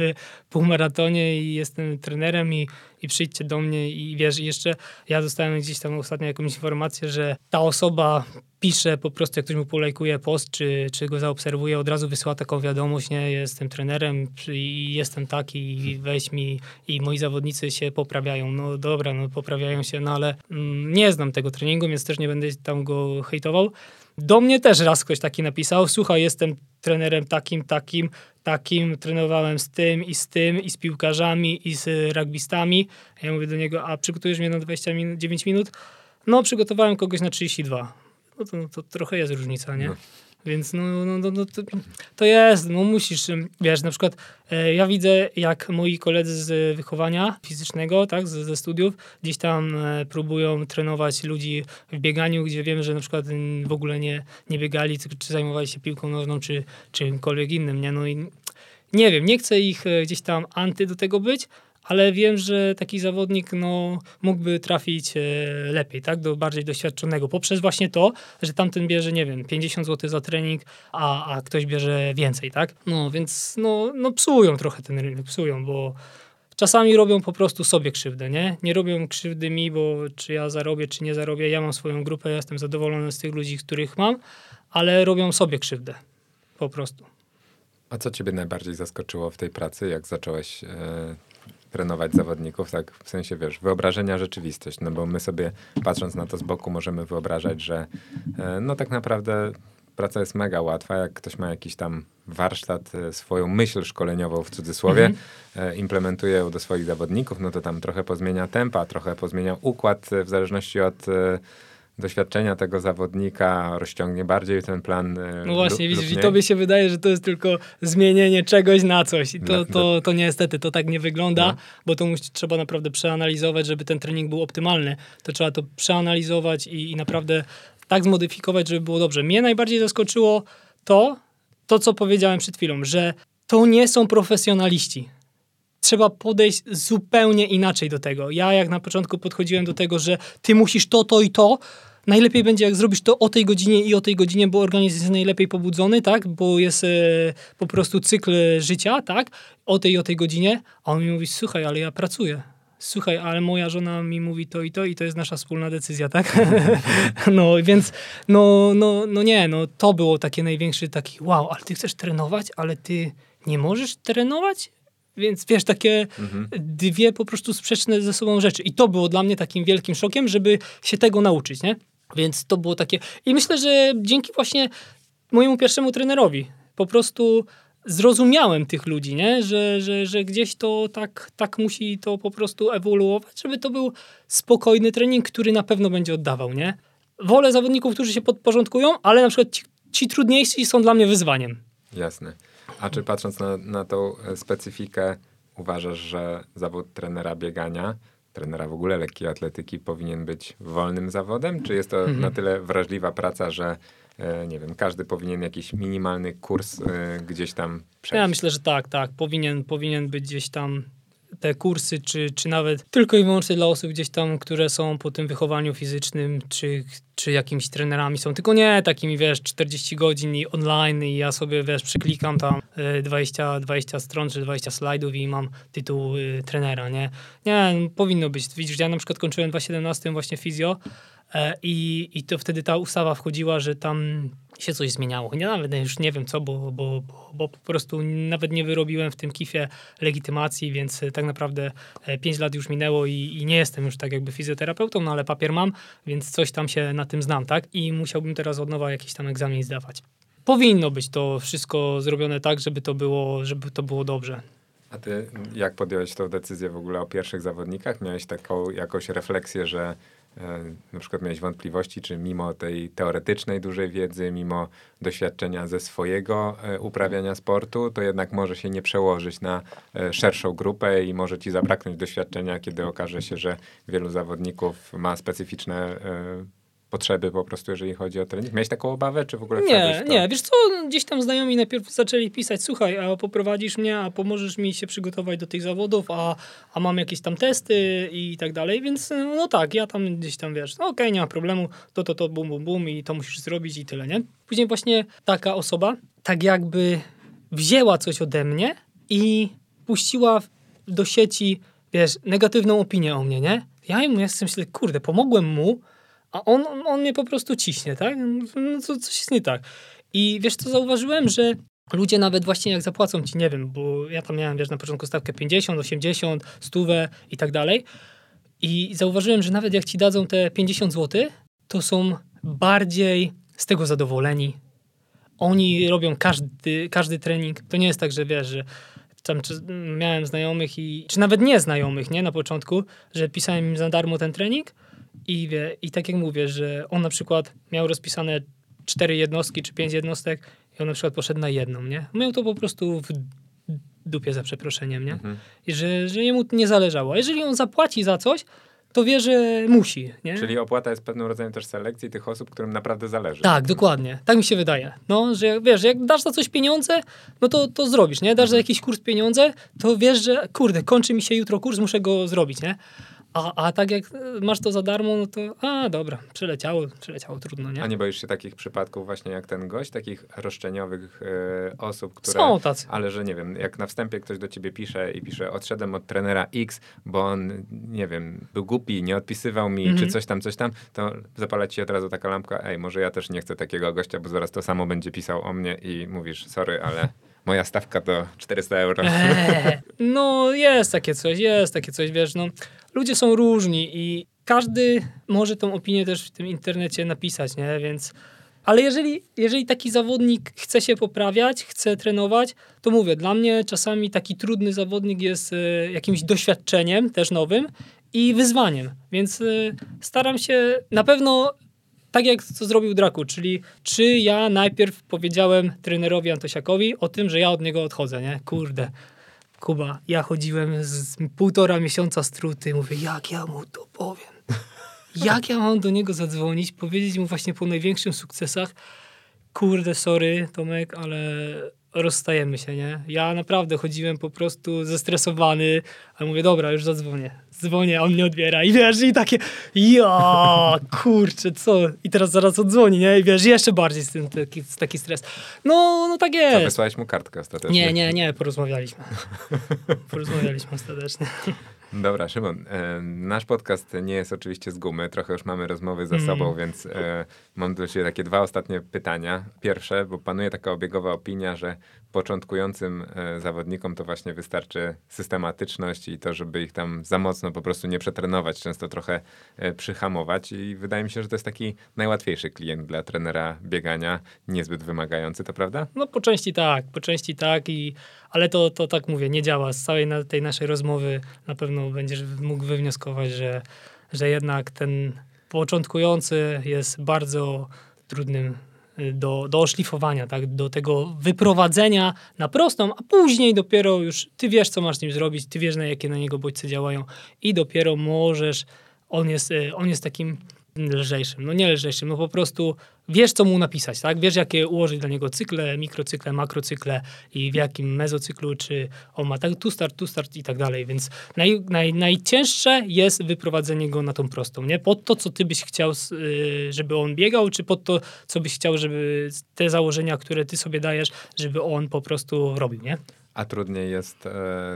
półmaratonie i jestem trenerem i, i przyjdźcie do mnie i wiesz, jeszcze ja dostałem gdzieś tam ostatnio jakąś informację, że ta osoba pisze po prostu, jak ktoś mu polajkuje post, czy, czy go zaobserwuje, od razu wysyła taką wiadomość, nie, jestem trenerem i jestem taki i weź mi i moi zawodnicy się poprawiają. No dobra, no poprawiają się, no ale mm, nie znam tego treningu, więc też nie będę tam go hejtował. Do mnie też raz ktoś taki napisał, słuchaj, jestem trenerem takim, takim, takim, trenowałem z tym i z tym i z piłkarzami i z rugbystami. Ja mówię do niego, a przygotujesz mnie na 29 minut? No, przygotowałem kogoś na 32. No to, no to trochę jest różnica, nie? No. Więc no, no, no, no to, to, jest, no musisz, wiesz, na przykład e, ja widzę, jak moi koledzy z wychowania fizycznego, tak, z, ze studiów, gdzieś tam e, próbują trenować ludzi w bieganiu, gdzie wiem, że na przykład w ogóle nie, nie biegali, czy, zajmowali się piłką nożną, czy czymkolwiek innym, nie? No i nie wiem, nie chcę ich e, gdzieś tam anty do tego być, ale wiem, że taki zawodnik no, mógłby trafić e, lepiej, tak, do bardziej doświadczonego, poprzez właśnie to, że tamten bierze, nie wiem, 50 zł za trening, a, a ktoś bierze więcej, tak? No, więc no, no psują trochę ten rynek, psują, bo czasami robią po prostu sobie krzywdę, nie? Nie robią krzywdy mi, bo czy ja zarobię, czy nie zarobię, ja mam swoją grupę, ja jestem zadowolony z tych ludzi, których mam, ale robią sobie krzywdę, po prostu. A co ciebie najbardziej zaskoczyło w tej pracy, jak zacząłeś e, trenować zawodników, tak w sensie, wiesz, wyobrażenia rzeczywistość, no bo my sobie patrząc na to z boku możemy wyobrażać, że e, no tak naprawdę praca jest mega łatwa, jak ktoś ma jakiś tam warsztat, e, swoją myśl szkoleniową w cudzysłowie, mm -hmm. implementuje ją do swoich zawodników, no to tam trochę pozmienia tempa, trochę pozmienia układ w zależności od doświadczenia tego zawodnika rozciągnie bardziej ten plan. E, no właśnie, lub, widzisz, i tobie się wydaje, że to jest tylko zmienienie czegoś na coś. I to, to, to niestety to tak nie wygląda, no. bo to musi, trzeba naprawdę przeanalizować, żeby ten trening był optymalny. To trzeba to przeanalizować i, i naprawdę tak zmodyfikować, żeby było dobrze. Mnie najbardziej zaskoczyło to, to co powiedziałem przed chwilą, że to nie są profesjonaliści trzeba podejść zupełnie inaczej do tego. Ja jak na początku podchodziłem do tego, że ty musisz to, to i to, najlepiej będzie jak zrobisz to o tej godzinie i o tej godzinie, bo organizm jest najlepiej pobudzony, tak, bo jest e, po prostu cykl życia, tak, o tej i o tej godzinie, a on mi mówi, słuchaj, ale ja pracuję. Słuchaj, ale moja żona mi mówi to i to i to jest nasza wspólna decyzja, tak? no, więc no, no, no nie, no to było takie największy taki wow, ale ty chcesz trenować, ale ty nie możesz trenować? Więc wiesz, takie mhm. dwie po prostu sprzeczne ze sobą rzeczy. I to było dla mnie takim wielkim szokiem, żeby się tego nauczyć, nie? Więc to było takie. I myślę, że dzięki właśnie mojemu pierwszemu trenerowi po prostu zrozumiałem tych ludzi, nie? Że, że, że gdzieś to tak, tak musi to po prostu ewoluować, żeby to był spokojny trening, który na pewno będzie oddawał, nie? Wolę zawodników, którzy się podporządkują, ale na przykład ci, ci trudniejsi są dla mnie wyzwaniem. Jasne. A czy patrząc na, na tą e, specyfikę, uważasz, że zawód trenera biegania, trenera w ogóle lekkiej atletyki powinien być wolnym zawodem? Czy jest to mhm. na tyle wrażliwa praca, że e, nie wiem, każdy powinien jakiś minimalny kurs e, gdzieś tam przejść? Ja myślę, że tak, tak. Powinien, powinien być gdzieś tam te kursy, czy, czy nawet tylko i wyłącznie dla osób gdzieś tam, które są po tym wychowaniu fizycznym, czy, czy jakimiś trenerami są, tylko nie takimi, wiesz, 40 godzin i online i ja sobie, wiesz, przeklikam tam 20, e, 20 stron, czy 20 slajdów i mam tytuł y, trenera, nie? Nie, powinno być. Widzisz, ja na przykład kończyłem w 2017 właśnie fizjo i, i to wtedy ta ustawa wchodziła, że tam się coś zmieniało. Nie, nawet już nie wiem co, bo, bo, bo, po prostu nawet nie wyrobiłem w tym kifie legitymacji, więc e, tak naprawdę 5 lat już minęło i, i, nie jestem już tak jakby fizjoterapeutą, no ale papier mam, więc coś tam się na tym znam, tak? I musiałbym teraz od nowa jakiś tam egzamin zdawać. Powinno być to wszystko zrobione tak, żeby to było, żeby to było dobrze. A ty jak podjąłeś tą decyzję w ogóle o pierwszych zawodnikach? Miałeś taką jakąś refleksję, że e, na przykład miałeś wątpliwości, czy mimo tej teoretycznej dużej wiedzy, mimo doświadczenia ze swojego e, uprawiania sportu, to jednak może się nie przełożyć na e, szerszą grupę i może ci zabraknąć doświadczenia, kiedy okaże się, że wielu zawodników ma specyficzne potrzeby po prostu, jeżeli chodzi o trening? Miałeś taką obawę, czy w ogóle Nie, nie. Wiesz co, gdzieś tam znajomi najpierw zaczęli pisać, słuchaj, a poprowadzisz mnie, a pomożesz mi się przygotować do tych zawodów, a, a mam jakieś tam testy i tak dalej, więc no tak, ja tam gdzieś tam, wiesz, no okej, okay, nie ma problemu, to, to, to, bum, bum, bum i to musisz zrobić i tyle, nie? Później właśnie taka osoba tak jakby wzięła coś ode mnie i puściła do sieci, wiesz, negatywną opinię o mnie, nie? Ja im ja myślę, kurde, pomogłem mu, a on, on mnie po prostu ciśnie, tak? No to coś jest nie tak. I wiesz co, zauważyłem, że ludzie nawet właśnie jak zapłacą ci, nie wiem, bo ja tam miałem, wiesz, na początku stawkę 50, 80, 100 i tak dalej. I zauważyłem, że nawet jak ci dadzą te 50 zł, to są bardziej z tego zadowoleni. Oni robią każdy, każdy trening. To nie jest tak, że wiesz, że tam miałem znajomych i, czy nawet nie znajomych, nie, na początku, że pisałem im za darmo ten trening i wie, i tak jak mówię, że on na przykład miał rozpisane cztery jednostki czy pięć jednostek i on na przykład poszedł na jedną, nie? Miał to po prostu w dupie za przeproszeniem, nie? Mhm. I że, że jemu nie zależało. A jeżeli on zapłaci za coś, to wie, że musi, nie? Czyli opłata jest pewnym rodzajem też selekcji tych osób, którym naprawdę zależy. Tak, dokładnie. Tak mi się wydaje. No, że jak- wiesz, jak dasz za coś pieniądze, no to, to zrobisz, nie? Dasz za jakiś kurs pieniądze, to wiesz, że kurde, kończy mi się jutro kurs, muszę go zrobić, nie? A, a tak jak e, masz to za darmo, no to a dobra, przeleciało, przeleciało, trudno, nie? A nie boisz się takich przypadków właśnie jak ten gość, takich roszczeniowych e, osób, które... Są tacy. Ale że nie wiem, jak na wstępie ktoś do ciebie pisze i pisze odszedłem od trenera X, bo on, nie wiem, był głupi, nie odpisywał mi, Mhm. czy coś tam, coś tam, to zapala ci od razu taka lampka, ej, może ja też nie chcę takiego gościa, bo zaraz to samo będzie pisał o mnie i mówisz, sorry, ale moja stawka to 400 euro. Eee, no jest takie coś, jest takie coś, wiesz, no ludzie są różni i każdy może tą opinię też w tym internecie napisać, nie, więc ale jeżeli, jeżeli taki zawodnik chce się poprawiać, chce trenować, to mówię, dla mnie czasami taki trudny zawodnik jest e, jakimś doświadczeniem też nowym i wyzwaniem, więc e, staram się na pewno tak jak co zrobił Draku, czyli czy ja najpierw powiedziałem trenerowi Antosiakowi o tym, że ja od niego odchodzę, nie? Kurde, Kuba, ja chodziłem z półtora miesiąca z truty, mówię, jak ja mu to powiem? Jak ja mam do niego zadzwonić, powiedzieć mu właśnie po największych sukcesach, kurde, sorry Tomek, ale rozstajemy się, nie? Ja naprawdę chodziłem po prostu zestresowany, ale mówię, dobra, już zadzwonię. Dzwonię, on nie odbiera i wiesz, i takie, ja, kurczę, co? I teraz zaraz odzwoni, nie? I wiesz, jeszcze bardziej z tym taki, taki stres. No, no tak To jest. wysłałeś mu kartkę ostatecznie. Nie, nie, nie, porozmawialiśmy. Porozmawialiśmy ostatecznie. Dobra, Szymon, e, nasz podcast nie jest oczywiście z gumy, trochę już mamy rozmowy za Mm. sobą, więc e, mam do Ciebie takie dwa ostatnie pytania. Pierwsze, bo panuje taka obiegowa opinia, że początkującym e, zawodnikom to właśnie wystarczy systematyczność i to, żeby ich tam za mocno po prostu nie przetrenować, często trochę e, przyhamować i wydaje mi się, że to jest taki najłatwiejszy klient dla trenera biegania, niezbyt wymagający, to prawda? No po części tak, po części tak, i, ale to, to tak mówię, nie działa. Z całej na, tej naszej rozmowy na pewno będziesz mógł wywnioskować, że, że jednak ten początkujący jest bardzo trudnym do, do oszlifowania, tak? do tego wyprowadzenia na prostą, a później dopiero już ty wiesz, co masz z nim zrobić, ty wiesz, na jakie na niego bodźce działają i dopiero możesz, on jest, y, on jest takim lżejszym, no nie lżejszym, no po prostu wiesz, co mu napisać, tak? Wiesz, jakie ułożyć dla niego cykle, mikrocykle, makrocykle i w jakim mezocyklu, czy on ma tak tu start, tu start i tak dalej, więc naj, naj, najcięższe jest wyprowadzenie go na tą prostą, nie? Pod to, co ty byś chciał, y, żeby on biegał, czy pod to, co byś chciał, żeby te założenia, które ty sobie dajesz, żeby on po prostu robił, nie? A trudniej jest e,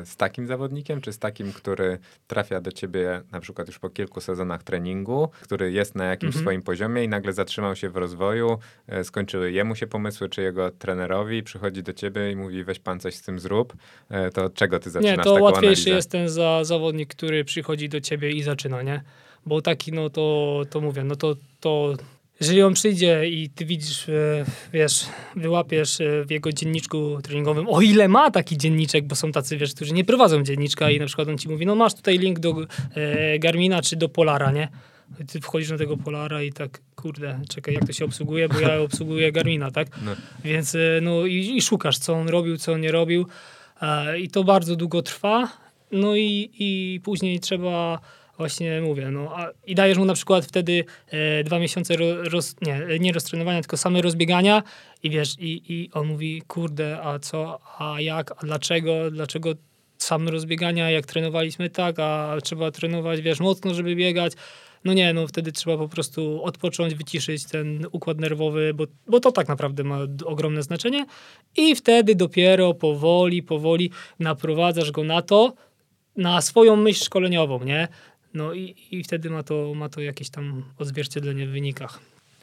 z takim zawodnikiem, czy z takim, który trafia do ciebie na przykład już po kilku sezonach treningu, który jest na jakimś Mhm. swoim poziomie i nagle zatrzymał się w rozwoju, e, skończyły jemu się pomysły, czy jego trenerowi, przychodzi do ciebie i mówi weź pan coś z tym zrób, e, to od czego ty zaczynasz Nie, to łatwiejszy analizę? jest ten za, zawodnik, który przychodzi do ciebie i zaczyna, nie? Bo taki, no to, to mówię, no to, to jeżeli on przyjdzie i ty widzisz, e, wiesz, wyłapiesz e, w jego dzienniczku treningowym, o ile ma taki dzienniczek, bo są tacy, wiesz, którzy nie prowadzą dzienniczka i na przykład on ci mówi, no masz tutaj link do e, Garmina czy do Polara, nie? Ty wchodzisz na tego Polara i tak, kurde, czekaj, jak to się obsługuje, bo ja obsługuję Garmina, tak? No. Więc no i, i szukasz, co on robił, co on nie robił. I to bardzo długo trwa. No i, i później trzeba właśnie mówię, no a, i dajesz mu na przykład wtedy e, dwa miesiące ro, roz, nie, nie roztrenowania, tylko same rozbiegania i wiesz, i, i on mówi, kurde, a co, a jak, a dlaczego, dlaczego same rozbiegania, jak trenowaliśmy tak, a trzeba trenować, wiesz, mocno, żeby biegać. No nie, no wtedy trzeba po prostu odpocząć, wyciszyć ten układ nerwowy, bo, bo to tak naprawdę ma ogromne znaczenie. I wtedy dopiero powoli, powoli naprowadzasz go na to, na swoją myśl szkoleniową, nie? No i, i wtedy ma to, ma to jakieś tam odzwierciedlenie w wynikach.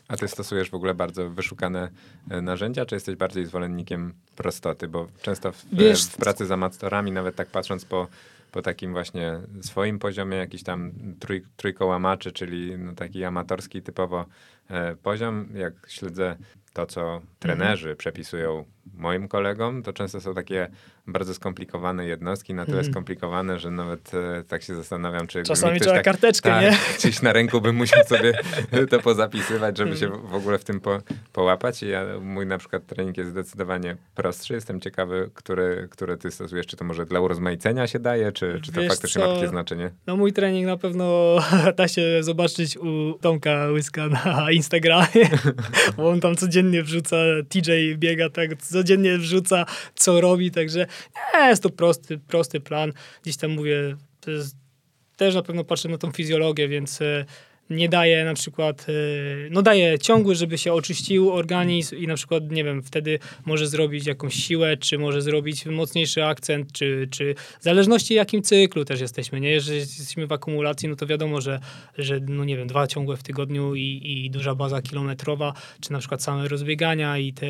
A ty stosujesz w ogóle bardzo wyszukane e, narzędzia, czy jesteś bardziej zwolennikiem prostoty? Bo często w, Wiesz- w pracy z amatorami, nawet tak patrząc po po takim właśnie swoim poziomie, jakiś tam trój, trójkołamaczy, czyli no taki amatorski typowo e, poziom. Jak śledzę to, co trenerzy mhm. przepisują moim kolegom, to często są takie bardzo skomplikowane jednostki, na tyle mm. skomplikowane, że nawet e, tak się zastanawiam, czy... Czasami trzeba tak, karteczkę, tak, nie? Czyś na ręku bym musiał sobie to pozapisywać, żeby mm. się w ogóle w tym po, połapać. I ja, mój na przykład trening jest zdecydowanie prostszy. Jestem ciekawy, który, który ty stosujesz. Czy to może dla urozmaicenia się daje, czy, czy to Wiesz faktycznie co? ma takie znaczenie? No mój trening na pewno da się zobaczyć u Tomka Łyska na Instagramie, bo on tam codziennie wrzuca, TJ biega tak, codziennie wrzuca, co robi, także nie, jest to prosty, prosty plan. Gdzieś tam mówię, też na pewno patrzę na tą fizjologię, więc e, nie daje na przykład, e, no daje ciągły, żeby się oczyścił organizm i na przykład, nie wiem, wtedy może zrobić jakąś siłę, czy może zrobić mocniejszy akcent, czy, czy w zależności jakim cyklu też jesteśmy, nie? Jeżeli jesteśmy w akumulacji, no to wiadomo, że, że no nie wiem, dwa ciągłe w tygodniu i, i duża baza kilometrowa, czy na przykład same rozbiegania i te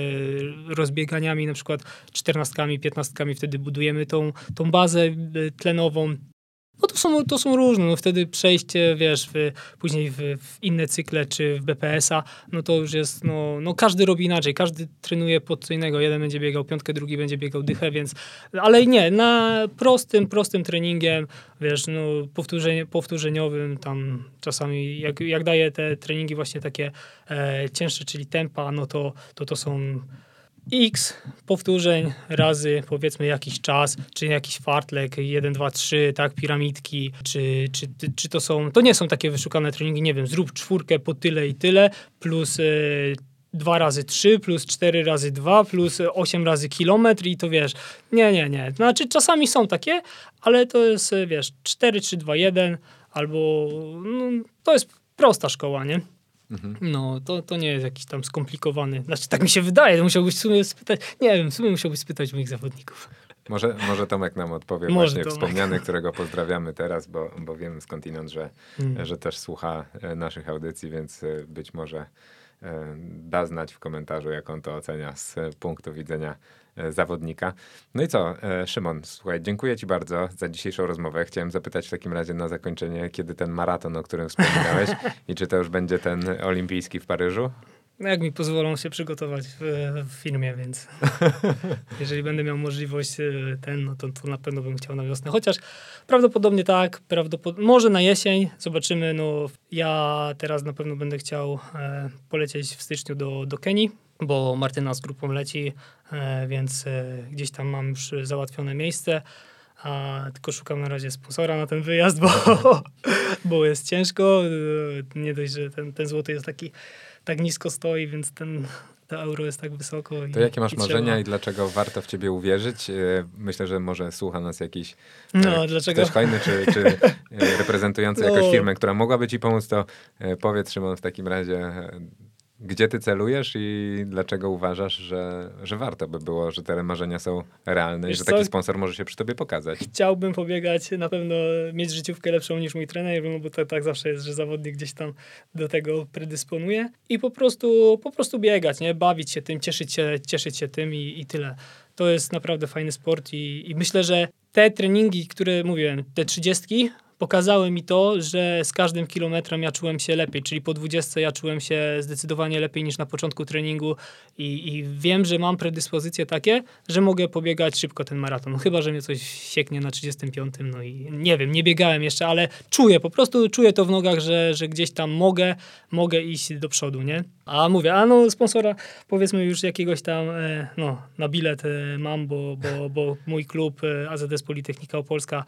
rozbieganiami na przykład czternastkami, piętnastkami wtedy budujemy tą, tą bazę e, tlenową, no to są, to są różne. No wtedy przejście, wiesz, w, później w, w, inne cykle czy w BPS-a, no to już jest, no, no każdy robi inaczej, każdy trenuje pod co innego. Jeden będzie biegał piątkę, drugi będzie biegał dychę, więc, ale nie, na prostym, prostym treningiem, wiesz, no powtórzeniowym, tam czasami jak, jak daję te treningi właśnie takie e, cięższe, czyli tempa, no to to, to są x powtórzeń razy powiedzmy jakiś czas, czy jakiś fartlek, 1, 2, 3, tak, piramidki, czy, czy, czy to są, to nie są takie wyszukane treningi, nie wiem, zrób czwórkę po tyle i tyle, plus y, 2 razy 3 plus 4 razy 2 plus 8 razy kilometr i to wiesz, nie, nie, nie. Znaczy czasami są takie, ale to jest, e, wiesz, 4, 3, 2, 1 albo no, to jest prosta szkoła, nie? Mhm. No, to, to nie jest jakiś tam skomplikowany. Znaczy, tak mi się wydaje, musiałbyś w sumie spytać, nie wiem, w sumie musiałbyś spytać moich zawodników. Może, może Tomek nam odpowie może właśnie Tomek. wspomniany, którego pozdrawiamy teraz, bo, bo wiem skądinąd, że, hmm. że też słucha e, naszych audycji, więc e, być może e, da znać w komentarzu, jak on to ocenia z punktu widzenia zawodnika. No i co, e, Szymon, słuchaj, dziękuję Ci bardzo za dzisiejszą rozmowę. Chciałem zapytać w takim razie na zakończenie, kiedy ten maraton, o którym wspominałeś i czy to już będzie ten olimpijski w Paryżu? No jak mi pozwolą się przygotować w, w firmie, więc jeżeli będę miał możliwość e, ten, no to, to na pewno bym chciał na wiosnę. Chociaż prawdopodobnie tak, prawdopod może na jesień, zobaczymy. No, ja teraz na pewno będę chciał e, polecieć w styczniu do, do Kenii, bo Martyna z grupą leci, e, więc e, gdzieś tam mam już załatwione miejsce. A tylko szukam na razie sponsora na ten wyjazd, bo, bo jest ciężko. E, nie dość, że ten, ten złoty jest taki tak nisko stoi, więc ten to euro jest tak wysoko. To jakie masz i marzenia trzeba... i dlaczego warto w ciebie uwierzyć? Myślę, że może słucha nas jakiś no, dlaczego? ktoś fajny, czy, czy reprezentujący no. jakąś firmę, która mogłaby ci pomóc, to powiedz Szymon w takim razie gdzie ty celujesz i dlaczego uważasz, że, że warto by było, że te marzenia są realne Wiesz i że taki co? sponsor może się przy tobie pokazać? Chciałbym pobiegać, na pewno mieć życiówkę lepszą niż mój trener, bo to tak zawsze jest, że zawodnik gdzieś tam do tego predysponuje i po prostu, po prostu biegać, nie? bawić się tym, cieszyć się, cieszyć się tym i, i tyle. To jest naprawdę fajny sport i, i myślę, że te treningi, które mówiłem, te trzydziestki, pokazały mi to, że z każdym kilometrem ja czułem się lepiej, czyli po 20 ja czułem się zdecydowanie lepiej niż na początku treningu i, i wiem, że mam predyspozycje takie, że mogę pobiegać szybko ten maraton. Chyba, że mnie coś sieknie na 35, no i nie wiem, nie biegałem jeszcze, ale czuję, po prostu czuję to w nogach, że, że gdzieś tam mogę, mogę iść do przodu, nie? A mówię, a no sponsora powiedzmy już jakiegoś tam, e, no na bilet e, mam, bo, bo, bo mój klub e, AZS Politechnika Opolska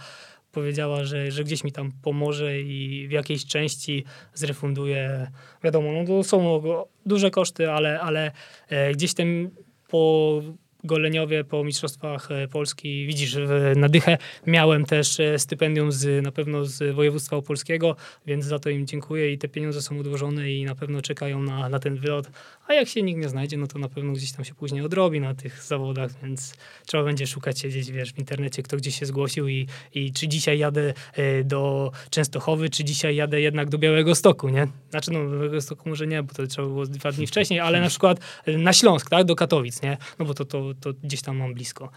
powiedziała, że, że gdzieś mi tam pomoże i w jakiejś części zrefunduje. Wiadomo, no to są duże koszty, ale, ale e, gdzieś ten po Goleniowie po Mistrzostwach e, Polski, widzisz, na dychę miałem też e, stypendium z, na pewno z województwa opolskiego, więc za to im dziękuję i te pieniądze są odłożone i na pewno czekają na, na ten wylot. A jak się nikt nie znajdzie, no to na pewno gdzieś tam się później odrobi na tych zawodach, więc trzeba będzie szukać się gdzieś, wiesz, w internecie, kto gdzieś się zgłosił i, i czy dzisiaj jadę e, do Częstochowy, czy dzisiaj jadę jednak do Białego Stoku, nie? Znaczy, no, Białego Stoku może nie, bo to trzeba było dwa dni wcześniej, ale na przykład na Śląsk, tak, do Katowic, nie? No bo to, to to gdzieś tam mam blisko.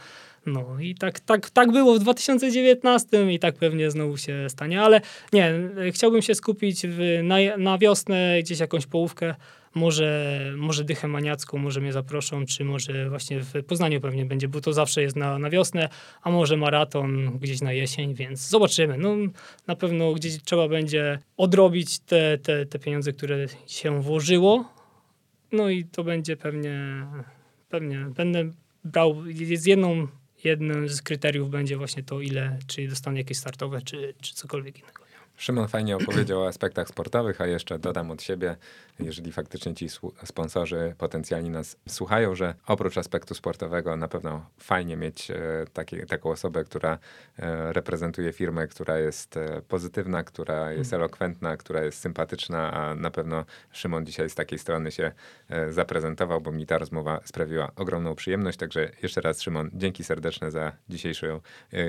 No i tak, tak, tak było w 2019 i tak pewnie znowu się stanie, ale nie, chciałbym się skupić w, na, na wiosnę, gdzieś jakąś połówkę, może, może dychę maniacką, może mnie zaproszą, czy może właśnie w Poznaniu pewnie będzie, bo to zawsze jest na, na wiosnę, a może maraton gdzieś na jesień, więc zobaczymy. No, na pewno gdzieś trzeba będzie odrobić te, te, te pieniądze, które się włożyło, no i to będzie pewnie, pewnie będę brał z jedną jednym z kryteriów będzie właśnie to, ile, czy dostanę jakieś startowe, czy, czy cokolwiek innego. Szymon fajnie opowiedział o aspektach sportowych, a jeszcze dodam od siebie, jeżeli faktycznie ci sponsorzy potencjalni nas słuchają, że oprócz aspektu sportowego na pewno fajnie mieć e, taki, taką osobę, która e, reprezentuje firmę, która jest e, pozytywna, która jest mhm. elokwentna, która jest sympatyczna, a na pewno Szymon dzisiaj z takiej strony się zaprezentował, bo mi ta rozmowa sprawiła ogromną przyjemność. Także jeszcze raz Szymon, dzięki serdeczne za dzisiejszą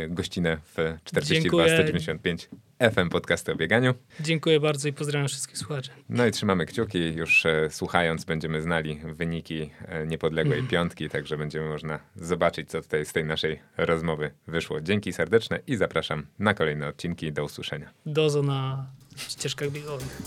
gościnę w 42 195 FM Podcasty o bieganiu. Dziękuję bardzo i pozdrawiam wszystkich słuchaczy. No i trzymamy kciuki. Już e, słuchając będziemy znali wyniki e, niepodległej mm. piątki, także będziemy można zobaczyć, co tutaj z tej naszej rozmowy wyszło. Dzięki serdeczne i zapraszam na kolejne odcinki. Do usłyszenia. Dozo na ścieżkach biegowych.